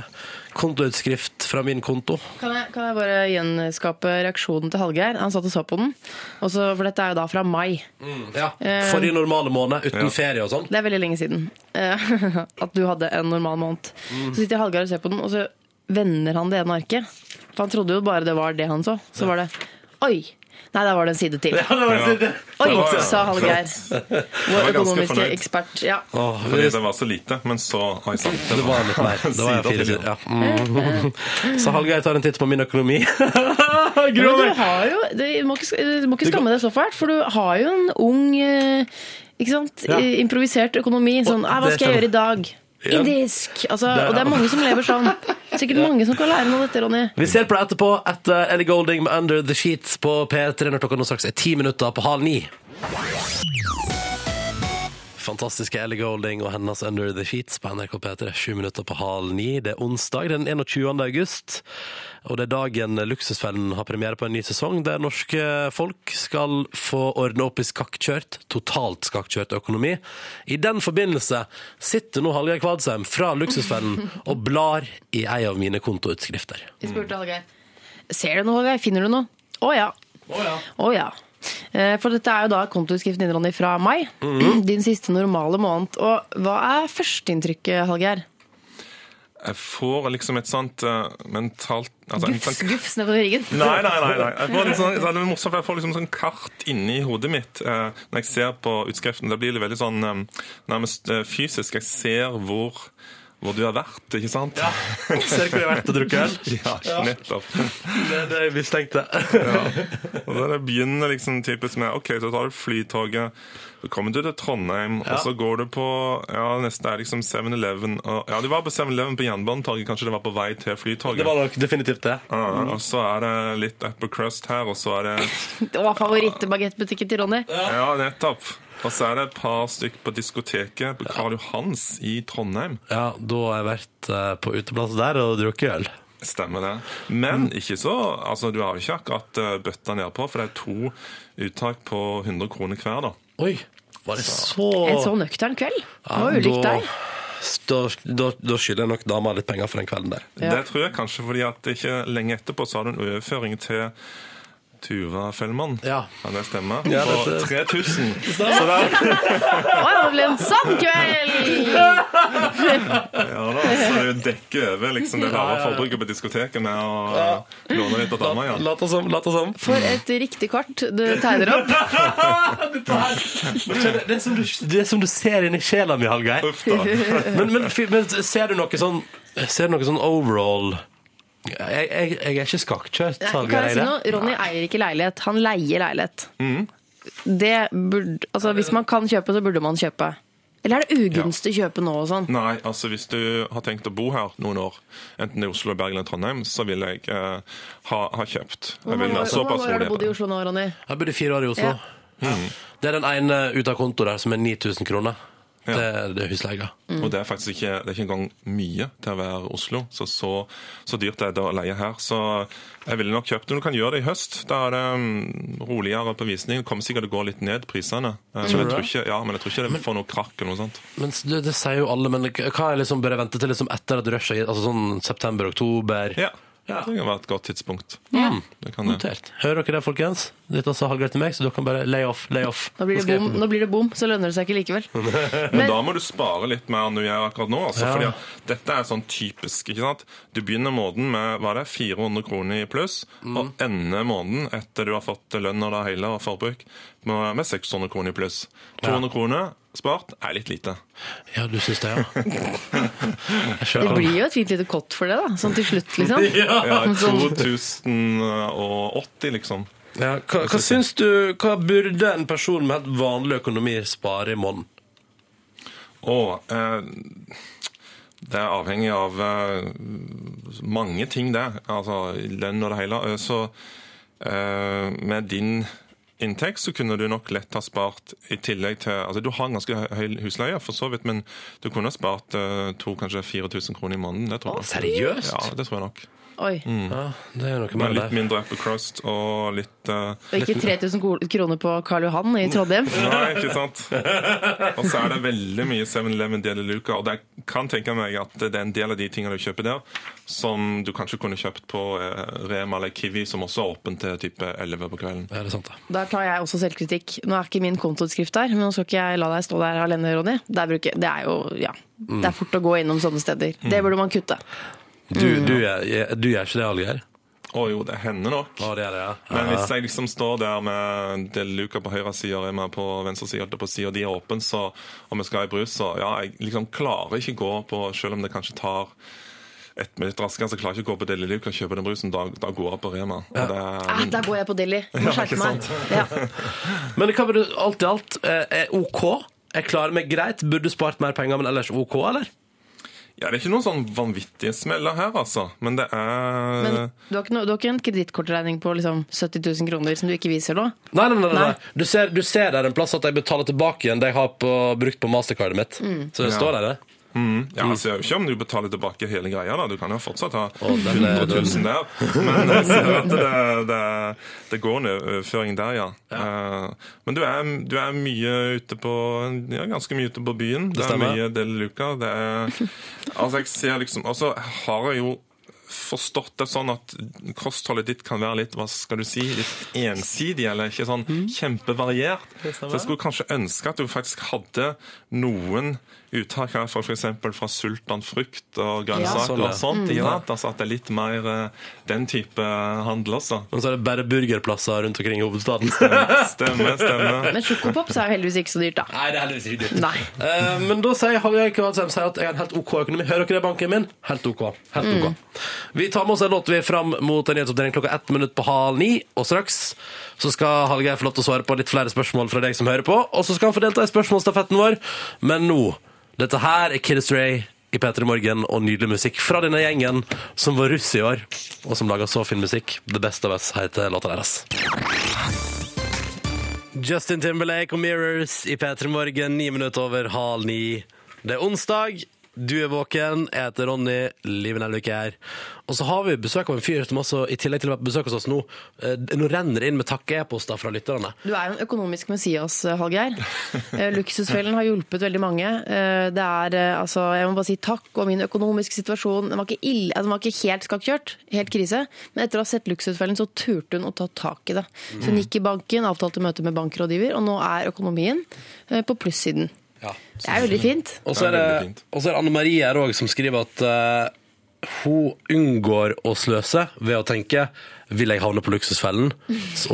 Kontoutskrift fra min konto. Kan jeg, kan jeg bare gjenskape reaksjonen til Hallgeir? Han satt og så på den. Også, for dette er jo da fra mai. Ja. Eh, Forrige normale måned, uten Ja. ferie og sånn. Det er veldig lenge siden eh, at du hadde en normal måned. Så sitter Hallgeir og ser på den, og så vender han det ene arket. For han trodde jo bare det var det han så. Så var det Oi! Nei, der var det en side til. Ja, det var det. Oi, Det var- sa Hallgeir. Vår økonomiske ekspert. Ja. Åh, Fordi det var så lite, men så Oi sann. det var litt mer. Det var fire sider. Ja. Mm. Så Hallgeir tar en titt på min økonomi. Men du meg! har jo Du må ikke, du må ikke skamme deg så fælt, for du har jo en ung eh, ikke sant? Ja. Improvisert økonomi. Sånn, Og «Ah, hva skal jeg gjøre i dag? Ja. Indisk! Altså, Det- og det er mange som lever sånn. Sikkert mange som kan lære noe av dette, Ronny. Vi ser på det etterpå etter Ellie Golding med Under the Sheets på P3 når klokka nå straks er ti minutter på halv ni. Fantastiske Ellie Golding og hennes Under the Sheets på NRK P3. Sju minutter på halv ni. Det er onsdag den 21. august. Og det er dagen Luksusfellen har premiere på en ny sesong, der norske folk skal få ordne opp i skakkjørt, totalt skakkjørt økonomi. I den forbindelse sitter nå Hallgeir Kvadsheim fra Luksusfellen og blar i ei av mine kontoutskrifter. Vi spurte Hallgeir. Ser du noe, Hallgeir? Finner du noe? Å ja. Å ja. Eh, For dette er jo da kontoutskriften din, Ronny, fra mai. Din siste normale måned. Og hva er førsteinntrykket, Hallgeir? Jeg får liksom et sånt uh, mentalt altså, Gufs, sånn- gufs nedover ryggen? Nei, nei, nei. nei. Jeg får liksom, det er morsomt, jeg får liksom sånn kart inni hodet mitt uh, når jeg ser på utskriften. Det blir veldig sånn um, nærmest uh, fysisk. Jeg ser hvor, hvor du har vært, ikke sant? Ja, Ser hvor jeg har vært og drukket øl? ja nettopp. Det er det jeg mistenkte. Ja. Og så det begynner liksom typisk med OK, så tar du flytoget, så kommer du til Trondheim, og så går du på ja, neste er liksom 7-Eleven. og- Ja, du var på 7-Eleven på jernbanetoget, kanskje det var på vei til flytoget. Det var nok definitivt det. Ja, og så er det litt upper crust her, og så er det Det var favorittbagettbutikken til Ronny. Ja, nettopp. Og så er det et par stykk på diskoteket på Karl Johans i Trondheim. Ja, da har jeg vært eh, på uteplass der og drukket øl. Stemmer det. Men ikke så Altså, du har jo ikke akkurat uh, bøtta nedpå, for det er to uttak på 100 kroner hver, da. Oi, var det så En så nøktern kveld. Det var ulikt deg. Da, da, da skylder jeg nok dama litt penger for den kvelden der. Ja. Det tror jeg kanskje fordi at ikke lenge etterpå så har du en overføring til Tuva Fellmann. Ja. Kan det stemme? Ja, På dette- 3000. Så det Å det ble en sånn kveld! ja da, så du dekker over liksom, det rare forbruket på diskoteket med å låne litt av dama, ja. Lat oss om, lat oss om. For et riktig kart du tegner opp. Det er som du, det er som du ser inni sjela mi, Hallgeir. Men, men, men ser du noe sånn Ser du noe sånn overall Jeg, jeg, jeg er ikke skakkjørt, Nei, Kan jeg si noe? Ronny eier ikke leilighet. Han leier leilighet. Mm. Det burde, altså Hvis man kan kjøpe, så burde man kjøpe. Eller er det ugunstig å kjøpe nå og sånn? Nei, altså hvis du har tenkt å bo her noen år, enten i Oslo, Bergen eller Trondheim, så vil jeg eh, ha, ha kjøpt. Jeg vil ha hvor såpass mange år har du bodd i Oslo nå, Ronny? Jeg bodde fire år i Oslo. Ja. Det er den ene ut av kontoet der som er 9000 kroner. Ja. Det, det er husleia. Og det er faktisk ikke, det er ikke engang mye til å være Oslo. Så, så, så dyrt er det å leie her. Så jeg ville nok kjøpt det. Du kan gjøre det i høst. Da er det um, roligere på visning. Det kommer sikkert til å gå litt ned, prisene. Eh, Men jeg tror ikke, ja, men jeg tror ikke det får noe krakk eller noe sånt. Men det, det sier jo alle, men hva er liksom, bør jeg vente til liksom etter at rushet Altså sånn september-oktober? Ja. Det kan være et godt tidspunkt. Mm. Det kan. Notert. Hører dere det, folkens? Dette sa Hallgeir til meg, så dere kan bare lay off, lay off. Nå blir det bom, nå blir det bom så lønner det seg ikke likevel. Men da må du spare litt mer enn du gjør akkurat nå. Altså, Ja. fordi at dette er sånn typisk. ikke sant? Du begynner måneden med hva er det, 400 kroner i pluss, Mm. og ender måneden etter du har fått lønn og det hele og forbruk, med, med 600 kroner i pluss. 200 kroner spart er litt lite. Ja, du syns det, ja? Det blir jo et fint lite kott for det, da. Sånn til slutt, liksom. Ja, Sånn, 2080, liksom. Ja, hva, hva syns du Hva burde en person med helt vanlig økonomi spare i måneden? Og eh, det er avhengig av eh, mange ting, det. Altså lønn og det hele. Eh, Så eh, med din inntekt så kunne du nok lett ha spart i tillegg til Altså du har en ganske høy husleie, for så vidt, men du kunne ha spart eh, to, kanskje 4000 kroner i måneden. Det tror jeg. seriøst? Ja, det tror jeg nok. Oi. Ja, det er noe Med litt det. mindre apple crust og litt uh, Og ikke 3000 kroner på Karl Johan i Trondheim. Nei, ikke sant? Og så er det veldig mye 7-Eleven del i luka, og jeg kan tenke meg at det er en del av de tingene du kjøper der, som du kanskje kunne kjøpt på eh, Rema eller Kiwi, som også er åpen til type 11 på kvelden. Ja, det er sant, da. Der tar jeg også selvkritikk. Nå er ikke min kontoutskrift der, men nå skal ikke jeg la deg stå der alene, Ronny. Der bruker, det er jo, ja, det er fort å gå innom sånne steder. Det burde man kutte. Du, du, gjør- du gjør ikke det, Alger? Å jo, det hender nok. Oh, det er det, ja. Men hvis jeg liksom står der med Del luka på høyre side og Emma på venstre side, på å og de er åpne, så om vi skal i brus, så ja, jeg liksom klarer ikke gå på, selv om det kanskje tar ett minutt raskere, så klarer jeg ikke gå på Del Luca og kjøpe den brusen. Da, da går jeg på Rema. Ja. det Ah, der går jeg på Deli. Må skjerpe meg. Ja. Men hva vil du, alt i alt, eh, er OK? Jeg klarer meg greit. Burde spart mer penger, men ellers OK, eller? Ja, Det er ikke noen sånn vanvittige smeller her, altså. Men det er Men du har ikke, noe, du har ikke en kredittkortregning på liksom 70 000 kroner som du ikke viser nå? Nei, nei, nei, nei. Nei. Du, ser, du ser der en plass at jeg betaler tilbake igjen det jeg har på, brukt på mastercardet mitt. Så det Ja. står der, det. Mm, ja, Jeg ser jo ikke om du betaler tilbake hele greia. da. Du kan jo fortsatt ha den er- 100 000 der. Men jeg ser at det, det, det går en overføring der, ja. ja. Men du er, du er mye ute på ja, ganske mye ute på byen. Det, er mye Del Luca. Det er, altså, jeg ser liksom Og så har jeg jo forstått det sånn at kostholdet ditt kan være litt hva skal du si, litt ensidig, eller ikke sånn kjempevariert. Så jeg skulle kanskje ønske at du faktisk hadde noen uttak her, for f.eks. fra sultan frukt og grønnsaker sånn, ja. og sånt. ikke sant? Altså At det er litt mer eh, den type handel også. Og så er det bare burgerplasser rundt omkring i hovedstaden. Stemmer, stemmer. Men sjokopops er jo heldigvis ikke så dyrt, da. Nei, det er heldigvis ikke dyrt. Nei. Uh, men da sier Hallgeir Kvadsheim at jeg har en helt OK økonomi. Hører dere det, banken min? Helt OK. Helt OK. Vi tar med oss en låt vi er fram mot en nyhetsoppdatering klokka ett minutt på halv ni. Og straks så skal Hallgeir få lov til å svare på litt flere spørsmål fra deg som hører på. Og så skal han få delta i spørsmålsstafetten vår. Men nå Dette her er Kid Astray i P3 Morgen og nydelig musikk fra denne gjengen som var russ i år, og som laga så fin musikk. The Best of Us heter låta deres. Justin Timberlake og Mirrors i P3 Morgen, ni minutter over halv ni. Det er onsdag, du er våken, jeg heter Ronny, Liven Elvik er her. Og så har vi besøk av en fyr som også, i tillegg til å være på besøk hos oss nå, eh, nå renner det inn med takke-e-poster fra lytterne. Du er jo en økonomisk Messias, Hallgeir. Eh, Luksusfellen har hjulpet veldig mange. Eh, Det er, eh, altså, jeg må bare si takk, og min økonomiske situasjon den var ikke, ille, altså, den var ikke helt skakkjørt, helt krise. Men etter å ha sett Luksusfellen, så turte hun å ta tak i det. Så hun gikk i banken, avtalte møte med bankrådgiver, og nå er økonomien eh, på plussiden. Det er veldig fint. Og så er Det er det, er Anne Marie her òg som skriver at uh, hun unngår å sløse ved å tenke vil jeg havne på luksusfellen?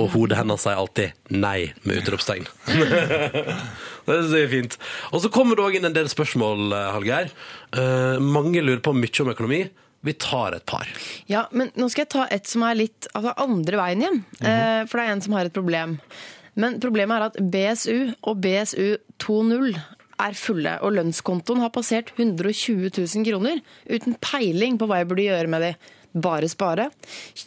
Og hodet hennes sier alltid nei med utropstegn. det synes jeg er fint. Og så kommer det òg inn en del spørsmål, eh, Hallgeir. Uh, mange lurer på mye om økonomi. Vi tar et par. Ja, men nå skal jeg ta et som er litt altså andre veien igjen. uh, for det er en som har et problem. Men problemet er at BSU og BSU 2.0 er fulle, og lønnskontoen har passert 120 000 kroner uten peiling på hva jeg burde gjøre med de. Bare spare?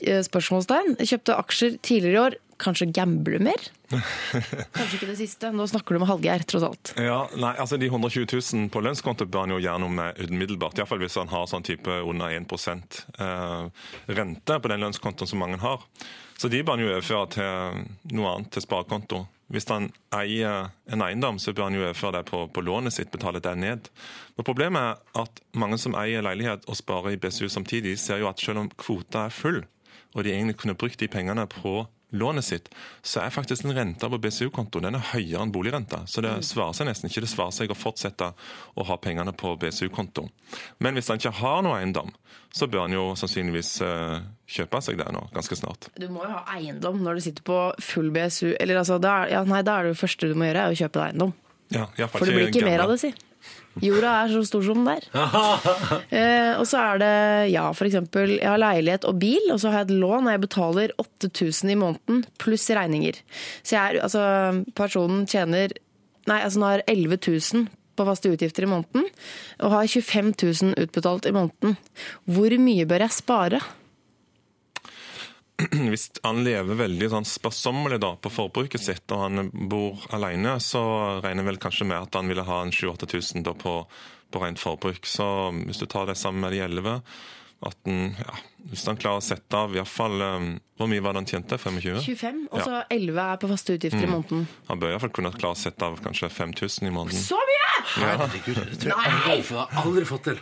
Eh, Spørsmålstegn. Kjøpte aksjer tidligere i år. kanskje gamble mer? Kanskje ikke det siste. Nå snakker du med Hallgeir, tross alt. Ja, nei, altså De 120 000 på lønnskonto bør han jo gjøre noe med umiddelbart. Iallfall hvis han har sånn type under 1 eh, rente på den lønnskontoen som mange har. Så de bør han jo overføre til noe annet, til sparekonto. Hvis han eier en eiendom, så bør han jo overføre det på, på lånet sitt, betale det ned. Men Problemet er at mange som eier leilighet og sparer i BSU samtidig, ser jo at selv om kvota er full, og de egentlig kunne brukt de pengene på lånet sitt, så er faktisk den renta på den er høyere enn boligrenta. Så det svarer seg nesten ikke. Det svarer seg å fortsette å ha pengene på BSU-konto. Men hvis han ikke har noe eiendom, så bør han jo sannsynligvis eh, kjøpe seg det nå, ganske snart. Du må jo ha eiendom når du sitter på full BSU. Eller altså, da, ja, nei, da er det første du må gjøre, er å kjøpe deg eiendom. Ja, For det blir ikke mer av det, si. Jorda er så stor som den er. Eh, og så er det, ja, f.eks. jeg har leilighet og bil, og så har jeg et lån, og jeg betaler 8000 i måneden, pluss regninger. Så jeg er, altså, personen tjener, nei, altså, nå har 11 000 på faste utgifter i måneden, og har 25 000 utbetalt i måneden. Hvor mye bør jeg spare? Hvis han lever veldig sånn sparsommelig da, på forbruket sitt, og han bor alene, så regner vel kanskje med at han ville ha en 7000-8000 da på, på rent forbruk. Så hvis du tar det sammen med de 11 at den, ja, Hvis han klarer å sette av i hvert um, Hvor mye var det han tjente? 25? 25, og så 11 er på faste utgifter i måneden. Han bør iallfall kunne klare å sette av kanskje 5000 i måneden. Så mye! Herregud, det tror jeg har aldri fått til.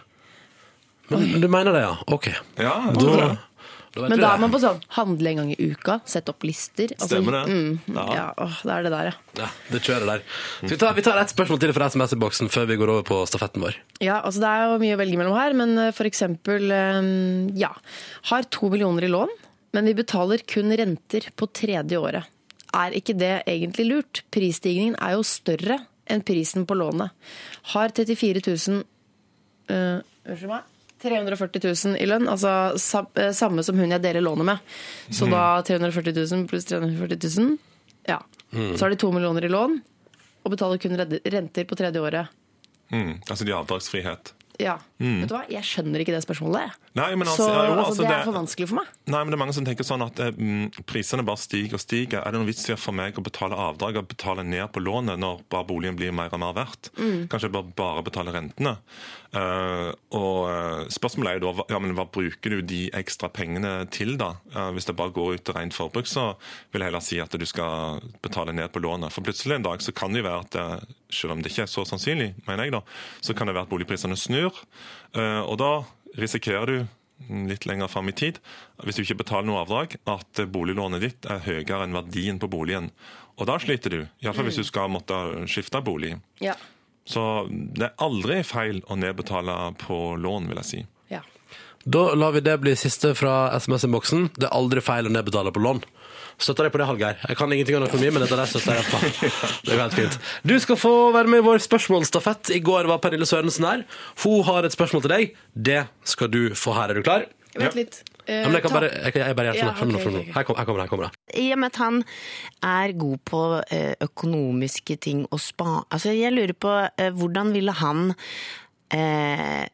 Men, men du mener det, ja? Ok. Ja, jeg tror da vet Men da er man på sånn handle en gang i uka, sette opp lister. Altså, Stemmer det. Mm, Ja. ja, åh, det er det der, ja. Ja, det kjører der. Så vi, tar, vi tar ett spørsmål til fra SMS-boksen før vi går over på stafetten vår. Ja, altså Det er jo mye å velge mellom her, men eh, for eksempel eh, ja, har to millioner i lån, men vi betaler kun renter på tredje året. Er ikke det egentlig lurt? Prisstigningen er jo større enn prisen på lånet. Har 34 000 Unnskyld uh, meg? 340 000 i lønn, altså eh, samme som hun jeg deler lånet med. Så da 340 000 pluss 340 000, ja. Så har de to millioner i lån, og betaler kun renter på tredje året. mm, altså de har avdragsfrihet. Ja. Vet du hva? Jeg skjønner ikke det spørsmålet. Nei, men Så altså, ja, jo, altså, altså, det er for vanskelig for meg. Nei, men det er mange som tenker sånn at eh, mm, prisene bare stiger og stiger. Er det noen vits i for meg å betale avdrag og betale ned på lånet når bare boligen blir mer og mer verdt? Kanskje jeg bare, bare betale rentene? Uh, og eh, spørsmålet er jo da ja, men hva bruker du de ekstra pengene til, da? Uh, hvis det bare går ut til rent forbruk, så vil jeg heller si at du skal betale ned på lånet. For plutselig en dag så kan det jo være at selv om det ikke er så sannsynlig, mener jeg da, så kan det være at boligprisene snur. Eh, og da risikerer du mm, litt lenger fram i tid, hvis du ikke betaler noe avdrag, at boliglånet ditt er høyere enn verdien på boligen. Og da sliter du, iallfall hvis du skal måtte skifte bolig. Ja. Så det er aldri feil å nedbetale på lån, vil jeg si. Ja. Da lar vi det bli siste fra SMS-innboksen. Det er aldri feil å nedbetale på lån. Støtter deg på det, Hallgeir. Jeg kan ingenting om økonomi, men dette der støtter jeg på. Det går helt fint. Du skal få være med i vår spørsmålsstafett. I går var Pernille Sørensen her. Hun har et spørsmål til deg. Det skal du få her. Er du klar? Vent litt. Eh, Ja, men jeg kan bare, jeg, jeg bare gjør sånn. Ja, okay, ok, skjønner du. ok, ok. Her her kommer det. her kommer det. I og med at han er god på eh, økonomiske ting og spa... Altså, jeg lurer på eh, hvordan ville han eh,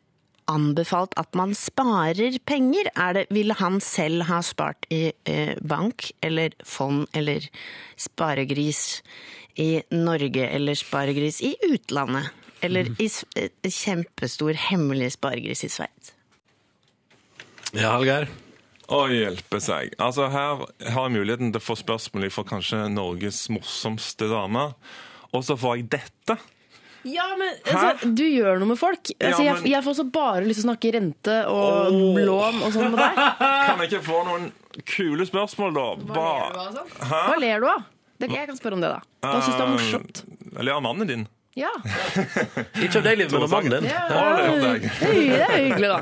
anbefalt at man sparer penger? Er det, ville han selv ha spart i eh, bank eller fond eller sparegris i Norge eller sparegris i utlandet? Eller i eh, kjempestor hemmelig sparegris i Sveits? Ja, Hallgeir. Å hjelpe seg. Altså Her har jeg muligheten til å få spørsmål fra kanskje Norges morsomste dame. Og så får jeg dette. Ja, men altså, du gjør noe med folk. Altså, Ja, jeg, men- jeg får så bare lyst til å snakke rente og lån og sånn med deg. Kan jeg ikke få noen kule spørsmål, da? Ba- Hva ler du av? Det, jeg kan spørre om det, da. Hva syns du er morsomt? Eh, Jeg ler av mannen din. Ja, Ikke av deg, livet, men av mannen din. ja det er om det, deg. er, det er hyggelig, da.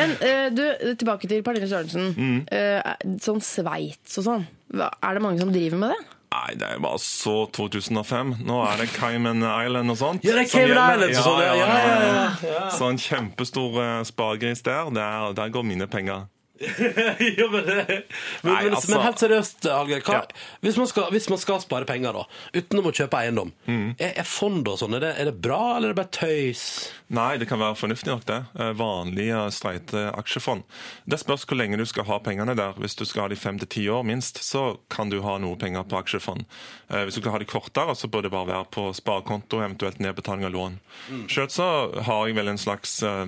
Men eh, du, tilbake til Pernille Sørensen. Mm. Eh, sånn Sveits og sånn. Hva- Er det mange som driver med det? Nei, det var så 2005. Nå er det Cayman Island og sånt. Ja, det er Cayman Island ja, ja, ja, Så en kjempestor spargris der, der, der går mine penger. jo, men, men, Nei, altså- men helt seriøst, Hallgeir. Ja. Hvis, hvis man skal spare penger, da, utenom å kjøpe eiendom, Mm. er, er fond og sånn, er, det- er det bra, eller er det bare tøys? Nei, det kan være fornuftig nok det. Eh, Vanlige, streite aksjefond. Det spørs hvor lenge du skal ha pengene der. Hvis du skal ha de fem til ti år minst, så kan du ha noe penger på aksjefond. Eh, Hvis du skal ha de kortere, så bør det bare være på sparekonto, eventuelt nedbetaling av lån. Selv så har jeg vel en slags eh,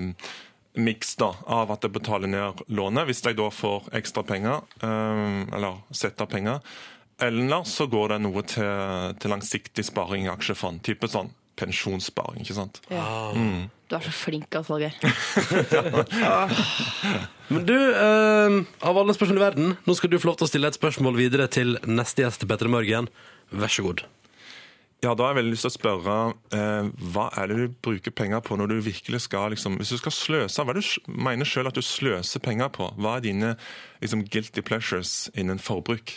miks da, av at jeg betaler ned lånet, hvis jeg da får ekstra penger, eh, eller setter penger. Eller så går det noe til, til langsiktig sparing i aksjefond. Type sånn pensjonssparing, ikke sant? Ja. Mm. Du er så flink, altså, Hallgeir. Men du, eh, av alle spørsmål i verden, nå skal du få lov til å stille et spørsmål videre til neste gjest til Petter Morgen. Vær så god. Ja, da har jeg veldig lyst til å spørre eh, hva er det du bruker penger på når du virkelig skal liksom, Hvis du skal sløse, hva er det du mener selv at du sløser penger på? Hva er dine liksom, guilty pleasures innen forbruk?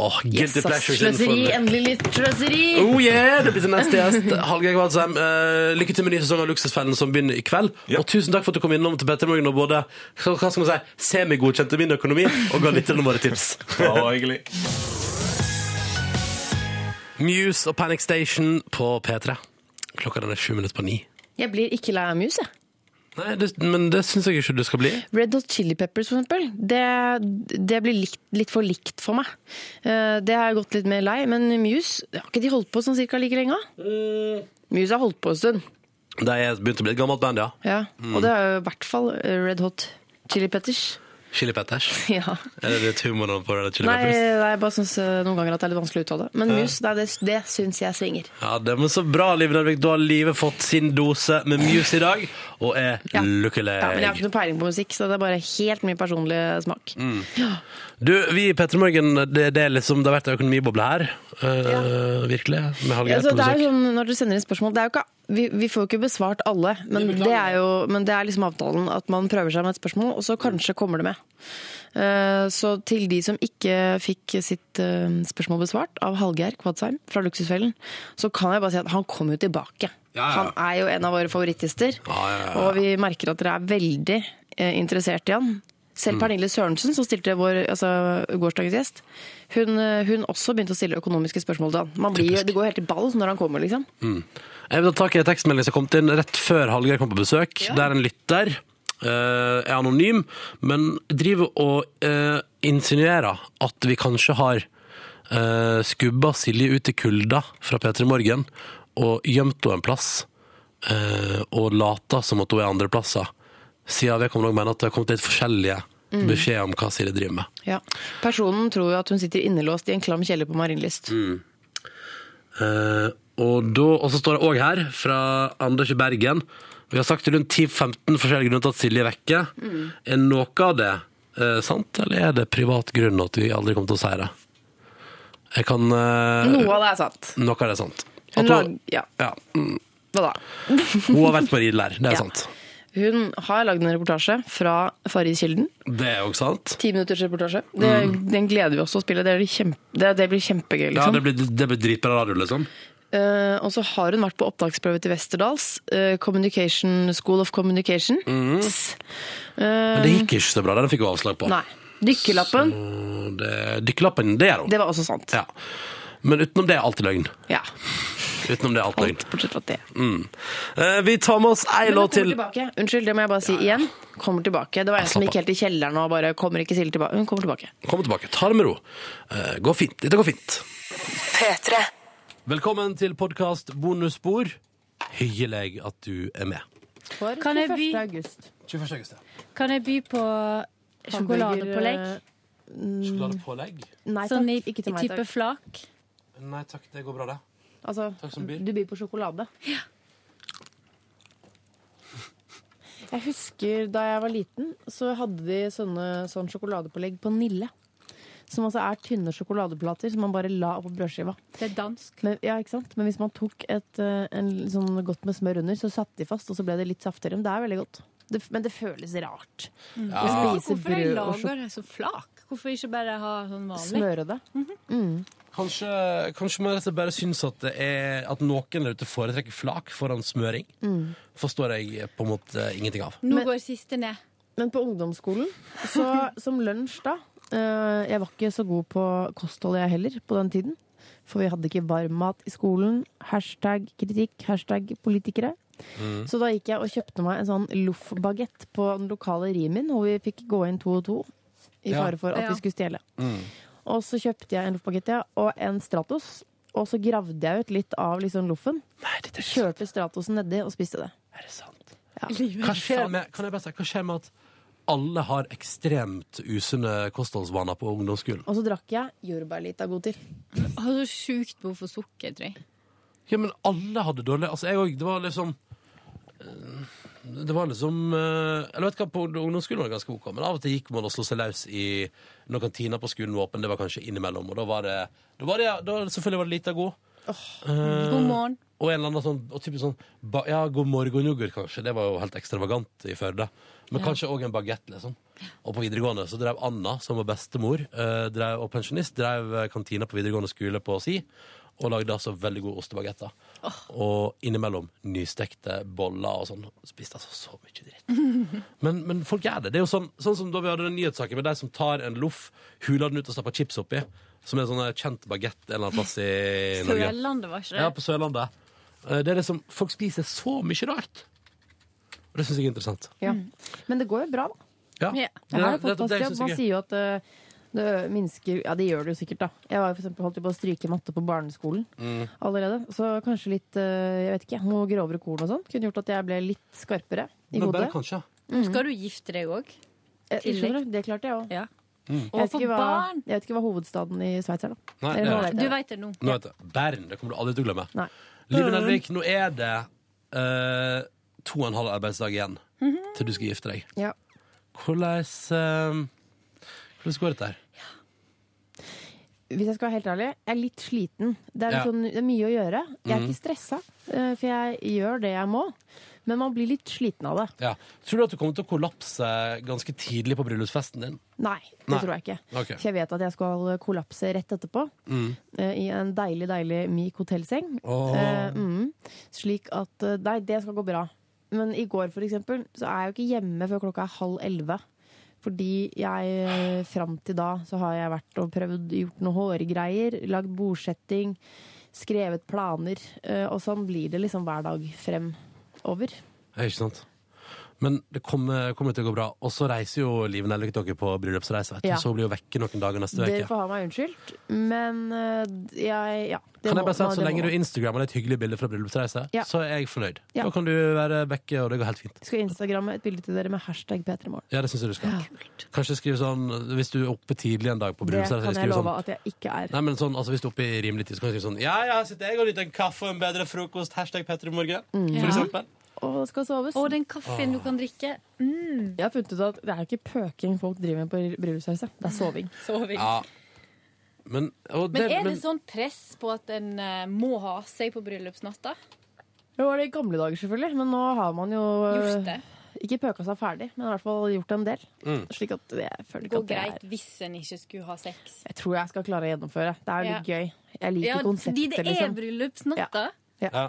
Åh, guilty Yes, pleasures Sløseri, endelig litt sløseri! Oh yeah, det blir til neste gjest. Hallgeir Kvadsheim, uh, lykke til med ny sesong av Luksusfellen som begynner i kveld. Og tusen takk for at du kom innom til Petter Morgen og både hva skal man si, semigodkjente min økonomi og ga litt av våre tips. Ja, egentlig. Muse og Panic Station på P3. Klokka den er sju minutter på ni. Jeg blir ikke lei av Muse, jeg. Nei, det, men det syns jeg ikke du skal bli. Red Hot Chili Peppers, for eksempel. Det, det blir likt, litt for likt for meg. Eh, Det har jeg gått litt mer lei. Men Muse, har ikke de holdt på sånn cirka like lenge? Mm. Muse har holdt på en stund. De har begynt å bli et gammelt band, ja. Ja. Mm. Og det er jo i hvert fall Red Hot Chili Peppers. Chili Petters. Ja. Er det litt humornavn på det? Chili Nei, Peppers? nei, jeg bare syns eh, noen ganger at det er litt vanskelig å uttale. Men Ja. Muse, nei, det, det syns jeg svinger. Ja, det var så bra, Liv Nelvik. Da har livet fått sin dose med mus i dag, og er lykkelig. Ja, men jeg har ikke noe peiling på musikk, så det er bare helt min personlige smak. Mm. Du, vi i Petter Morgen, det, det, liksom, det har vært en økonomiboble her. eh, Virkelig. Med Hallgeir Ja, på er besøk. jo sånn, når du sender inn spørsmål det er jo ikke, vi, vi får jo ikke besvart alle, men det, er jo men det er liksom avtalen at man prøver seg med et spørsmål, og så kanskje kommer det med. Eh, Så til de som ikke fikk sitt eh, spørsmål besvart av Hallgeir Kvadsheim fra Luksusfellen, så kan jeg bare si at han kommer jo tilbake. Ja, ja. Han er jo en av våre favorittgjester, Ja, ja, ja. og vi merker at dere er veldig interessert i han. Selv Mm. Pernille Sørensen, som stilte vår, altså, gårsdagens gjest, hun, eh, hun også begynte å stille økonomiske spørsmål til han. Man blir, det går helt i ball når han kommer, liksom. Mm. Jeg vil ta tak i en tekstmelding som kom inn rett før Hallgeir kom på besøk. Det er en lytter. uh, er anonym, men driver og uh, insinuerer at vi kanskje har uh, skubba Silje ut i kulda fra P3 Morgen og gjemt henne en plass. og lata som at hun er andreplasser. Siden vedkommende mener at det har kommet litt forskjellige Mm. beskjed om hva Silje driver med. Ja. Personen tror jo at hun sitter innelåst i en klam kjeller på Marienlyst. Mm. Eh, og, da, og så står det òg her, fra Anders i Bergen Vi har sagt rundt 10-15 forskjellige grunner til at Silje er vekke. Mm. Er noe av det eh, sant, eller er det privat grunn at vi aldri kommer til å si det? Jeg kan eh, Noe av det er sant. Noe av det er sant. Hun hun, Ja, ja, mm, hva da? hun har vært på ridelær, det er Ja. sant. Hun har lagd en reportasje fra Farriskilden. Det er også sant. Ti minutters reportasje. Det, Den gleder vi oss til å spille. Det, blir kjempe, det, det blir kjempegøy, liksom. Ja, det blir, det blir dritbra radio, liksom. Eh, og så har hun vært på opptaksprøve til Westerdals. eh, Communication School of Communication. S. Eh, Mm. Men det gikk ikke så bra. Den fikk hun avslag på. Nei. Dykkerlappen, Og Det, dykkerlappen, det er hun. det var også sant. Ja. Men utenom det er alltid løgn. Ja. Utenom det alt løgn. Bortsett fra det. Mm. Eh, vi tar med oss ei låt til. tilbake. Unnskyld, det må jeg bare si igjen. Kommer tilbake. Det var en som gikk helt i kjelleren og bare kommer ikke Silje tilbake. Hun kommer tilbake. Kommer tilbake. Ta det med ro. Eh, går fint. Dette går fint. P3. Velkommen til podkast Bonusspor. Hyggelig at du er med. For Kan 21. by- august. 21. august, ja. Kan jeg by på sjokoladepålegg? Sjokoladepålegg? Nei Sånn takk, i, til i meg, type flak? Nei takk, det går bra, det. Altså, Takk som byr. du byr på sjokolade? Ja. Jeg husker da jeg var liten, så hadde de sånne sånn sjokoladepålegg på Nille. Som altså er tynne sjokoladeplater som man bare la på brødskiva. Det er dansk. Men, ja, ikke sant? Men hvis man tok et eh, en sånn godt med smør under, så satt de fast, og så ble det litt saftigere. Men det er veldig godt. Det, men det føles rart. Ja. Hvorfor er lager så flak? Hvorfor ikke bare ha sånn vanlig? Smøre det. mm. Kanskje, kanskje man rett og slett bare syns at, det er, at noen der ute foretrekker flak foran smøring. Mm. Forstår jeg på en måte ingenting av. Nå går siste ned. Men på ungdomsskolen, så som lunsj da eh, Jeg var ikke så god på kosthold jeg heller, på den tiden. For vi hadde ikke varmmat i skolen. Hashtag kritikk, hashtag politikere. Mm. Så da gikk jeg og kjøpte meg en sånn loff-bagett på den lokale Rimin, hvor vi fikk gå inn to og to i fare for at Ja. vi skulle stjele. Mm. Og så kjøpte jeg en loff-bagett ja, og en Stratos. Og så gravde jeg ut litt av liksom loffen. Kjørte Stratosen nedi og spiste det. Er det sant? Ja. Hva skjer med, kan jeg bare si, hva skjer med at alle har ekstremt usunne kostholdsvaner på ungdomsskolen? Og så drakk jeg jordbærlita god til. Har så sjukt behov for sukker, tror jeg. Ja, men alle hadde dårlig Altså, jeg òg. Det var liksom eh, Det var liksom jeg Eller vet du hva, på ungdomsskolen var det ganske OK, men av og til gikk man og slo seg løs i når kantina på skolen var åpen. Det var kanskje innimellom, og da var det, da var det, da Selvfølgelig var det lite god. Eh, God morgen. Og en eller annen sånn, og typisk sånn ba, Ja, god morgen-yoghurt, kanskje. Det var jo helt ekstravagant i Førde. Men Ja. kanskje òg en bagett, liksom. Og på videregående så drev Anna, som var bestemor uh, drev, og pensjonist, drev eh, kantina på videregående skole på Si. Og lagde altså veldig gode ostebagetter. Og innimellom nystekte boller og sånn. Spiste altså så mye dritt. Men, men folk gjør det. Det er jo sånn, sånn som da vi hadde den nyhetssaken med de som tar en loff, huler den ut og stapper chips oppi. Som er en sånn eh, kjent bagett en eller annen plass i Norge. Sørlandet, var ikke det? Ja, på Sørlandet. Eh, Det er liksom, folk spiser så mye rart. Og det syns jeg er interessant. Ja. Men det går jo bra, da. Ja. Det, Det- det, det, det- det, det- det Man er- sier jo at eh, det minsker Ja, det gjør det jo sikkert, da. Jeg var for eksempel holdt på å stryke matte på barneskolen Mm. allerede. Så kanskje litt eh, jeg vet ikke, noe grovere korn og sånn kunne gjort at jeg ble litt skarpere i Men hodet. kanskje. Mm. Skal du gifte deg òg? Eh? Det klarte jeg òg. Ja. Mm. Jeg, vet Og for ikke hva- barn. jeg vet ikke hva hovedstaden i Sveits er, da. Nei, Eller nei. vet Du det. veit det nå. Nå vet jeg. Bern. Det kommer du aldri til å glemme. Nei. Live Nelvik, nå er det uh, to og en halv arbeidsdag igjen Mhm. til du skal gifte deg. Ja. Hvordan, eh, hvordan går dette her? Hvis jeg skal være helt ærlig, jeg er litt sliten. Det er, Ja. sånn, det er mye å gjøre. Jeg er mm. ikke stressa, eh, for jeg gjør det jeg må. Men man blir litt sliten av det. Ja. Tror du at du kommer til å kollapse ganske tidlig på bryllupsfesten din? Nei, det Nei. tror jeg ikke. Okay. For jeg vet at jeg skal kollapse rett etterpå. Mm. eh, I en deilig, deilig myk hotellseng. Oh. Uh, mm, slik at Nei, det skal gå bra. Men i går, for eksempel, så er jeg jo ikke hjemme før klokka er halv elleve. Fordi jeg eh, fram til da så har jeg vært og prøvd gjort noe hårgreier, lagd bordsetting, skrevet planer. eh, Og sånn blir det liksom hver dag fremover. Ja, Ikke sant? Men det kommer, kommer til å gå bra. Og så reiser jo Live Nelvik dere på bryllupsreise. vet du. Ja. Så blir jo vekke noen dager neste Dere uke. får ha meg unnskyldt, men eh, jeg Ja. det Kan jeg bare si at Så lenge du instagrammer et hyggelig bilde fra bryllupsreise, Ja. så er jeg fornøyd. Ja. Da kan du være vekke, og det går helt fint. skal instagramme et bilde til dere med hashtag P3morgen. Ja, det syns jeg du skal. Kanskje skrive sånn Hvis du er oppe tidlig en dag på bryllupsreise. Det kan jeg skrive love sånn at jeg ikke er. Nei, men sånn, altså Hvis du er oppe i rimelig tid, så kan du skrive sånn Ja, ja, sitter jeg og nyter en kaffe og en bedre frokost. Hashtag Petremorgen. Mm. For eksempel. Og skal soves. Og den kaffen du kan drikke. Mm. Jeg har funnet ut at det er jo ikke pøking folk driver med på bryllupsreise. Det er soving. Soving. Ja. Men, og Men er men- det sånn press på at en uh, må ha seg på bryllupsnatta? Det var det i gamle dager, selvfølgelig, men nå har man jo øh, Gjort det. ikke pøka seg ferdig, men i hvert fall gjort en del. Mm. Slik at det føler Det ikke går at det greit er hvis en ikke skulle ha sex. Jeg tror jeg skal klare å gjennomføre. Det er litt gøy. Jeg liker Ja, konseptet, fordi det er liksom. bryllupsnatta. ja.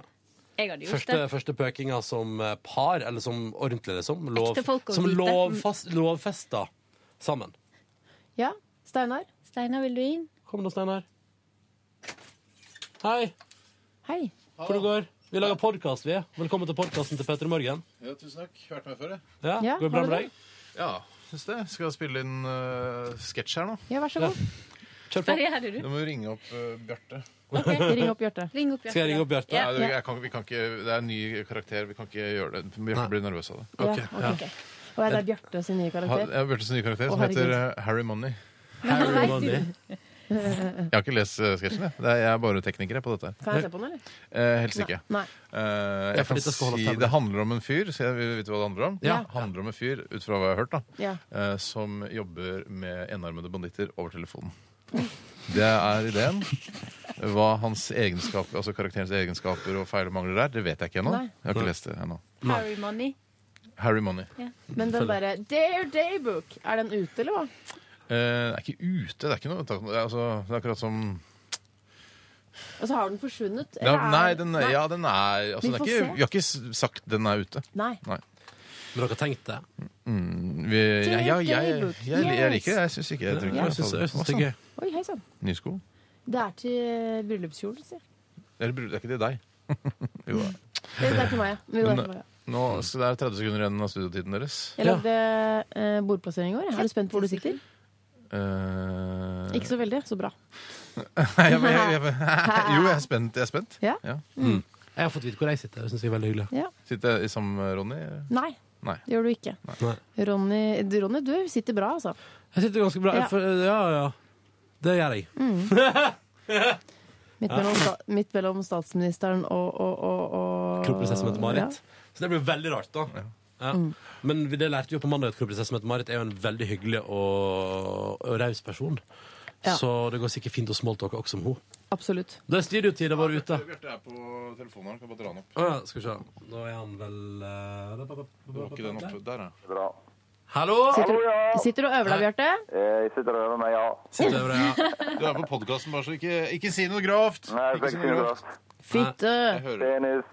Jeg hadde gjort Første, det. første pøkinga som eh, par, eller som ordentlig, liksom. Lov, som lovfast, lovfesta sammen. Ja, Steinar. Steinar, vil du inn? Kom da, Steinar. Hei. Hei. Hvor det går? Vi lager podkast, vi. Velkommen til podkasten til Petter Morgen. Ja, tusen takk. Hørt meg før, jeg. Ja, Ja, går det bra med deg? Ja, syns det. Skal spille inn uh, sketsj her nå. Ja, vær så god. Kjør på. du? Du må ringe opp uh, Bjarte. Ring opp Bjarte. Ring opp Skal jeg ringe opp Bjarte? Ja. Nei, det, jeg kan, vi kan ikke, det er en ny karakter. Vi kan ikke gjøre det. Bjarte blir nervøs av det. Ja, ok, ok. Og er det Bjarte sin nye Ha- karakter? Jeg har sin nye karakter Å, som heter herregud. uh, Harry Money. Harry Money. Jeg har ikke lest uh, sketsjen. jeg. Det er, jeg er bare tekniker jeg, på dette. Kan jeg se på den, eller? Eh, helst ikke. Nei. Eh, Ja, jeg for kan skal si. Det handler om en fyr, så jeg vil vite hva det handler om. Ja. Det handler om en fyr, ut fra hva jeg har hørt, da, Ja. eh, som jobber med enarmede banditter over telefonen. Det er ideen. Hva hans egenskaper, altså karakterens egenskaper og feil og mangler er, det vet jeg ikke ennå. Nei. Jeg har ikke lest det ennå. Harry Money. Harry Money. Men den derre Dare Daybook, er den ute, eller hva? Eh, det er ikke ute. Det er ikke noe det altså, Det er akkurat som Og så har den forsvunnet? ja, eller Nei, den, ja, den er altså, Vi den er ikke, se. Vi har ikke sagt den er ute. Nei. Nei. Men dere har tenkt det? Mm, vi, ja, ja, jeg, jeg, jeg, jeg liker det. Jeg syns ikke jeg tror ikke Jeg syns- jeg syns det er gøy. Oi, hei sann. Nye sko? Det er til bryllupskjolen, sier jeg. Eller det er ikke til deg. jo da. Det er til meg, ja. Jo, det er Men, til meg, ja. nå, så det er 30 sekunder igjen av studiotiden deres. Jeg lagde eh, bordplassering i går. Er du spent på hvor du sitter? Eh, Ikke så veldig. Så bra. Nei, jeg, jeg, jeg, jo, jeg er spent. Jeg er spent. Ja? Mm. Jeg har fått vite hvor jeg sitter. Det synes jeg er veldig hyggelig. Ja. Sitter jeg sammen med Ronny? Nei, Nei. det gjør du ikke. Nei. Ronny, du, Ronny, du sitter bra, altså. Jeg sitter ganske bra. Ja. For, ja, ja. Det gjør jeg. Midt mellom, sta midt mellom statsministeren og, og, og, og Kronprinsesse Mette-Marit. Ja. Så det blir veldig rart, da. Ja. Men det lærte vi jo på mandag at kronprinsesse Mette-Marit er jo en veldig hyggelig og, og raus person. Ja. Så det går sikkert fint å smalltalke også med henne. Absolutt. Da er studiotida vår ute. Bjarte er på telefonen. Kan bare dra den opp. Ah, ja, skal vi se. Da er han vel uh... Du har ikke den oppe der, ja. Bra. Hallo! Sitter, du- sitter du og øver deg, Bjarte? Jeg sitter og øver meg, ja. Sitter over det, ja. Du er på podkasten, bare så ikke, ikke si noe grovt. Nei, Ikke jeg si noe grovt. Fitte! Det. Penis.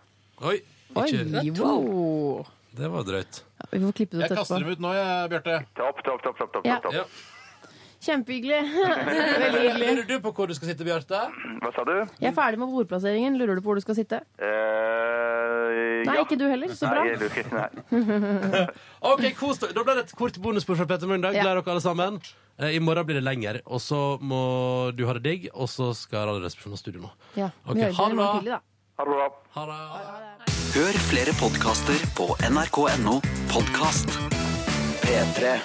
Oi. Oi, Ikke wow. Det var drøyt. Ja, Vi får klippe det Jeg kaster dem ut nå, jeg, Bjarte. Topp, topp, topp, topp, topp, Ja. Ja. Kjempehyggelig. Veldig hyggelig. Lurer du på hvor du skal sitte, Bjarte? Hva sa du? Jeg er ferdig med bordplasseringen. Lurer du på hvor du skal sitte? Eh, Nei, ja. ikke du heller. Så bra. Nei, jeg lurer ikke. Nei. OK, kos dere. Da ble det et kort bonusbord fra Petter Møndag. Ja. Dere alle sammen. Eh, I morgen blir det lenger, og så må du ha det digg, og så skal Radioresepsjonen ha studio nå. Ja, okay, vi ha høres det bra. morgen tidlig, da. Ha det bra. Ha det. Hør flere podkaster på nrk.no podkast. P3.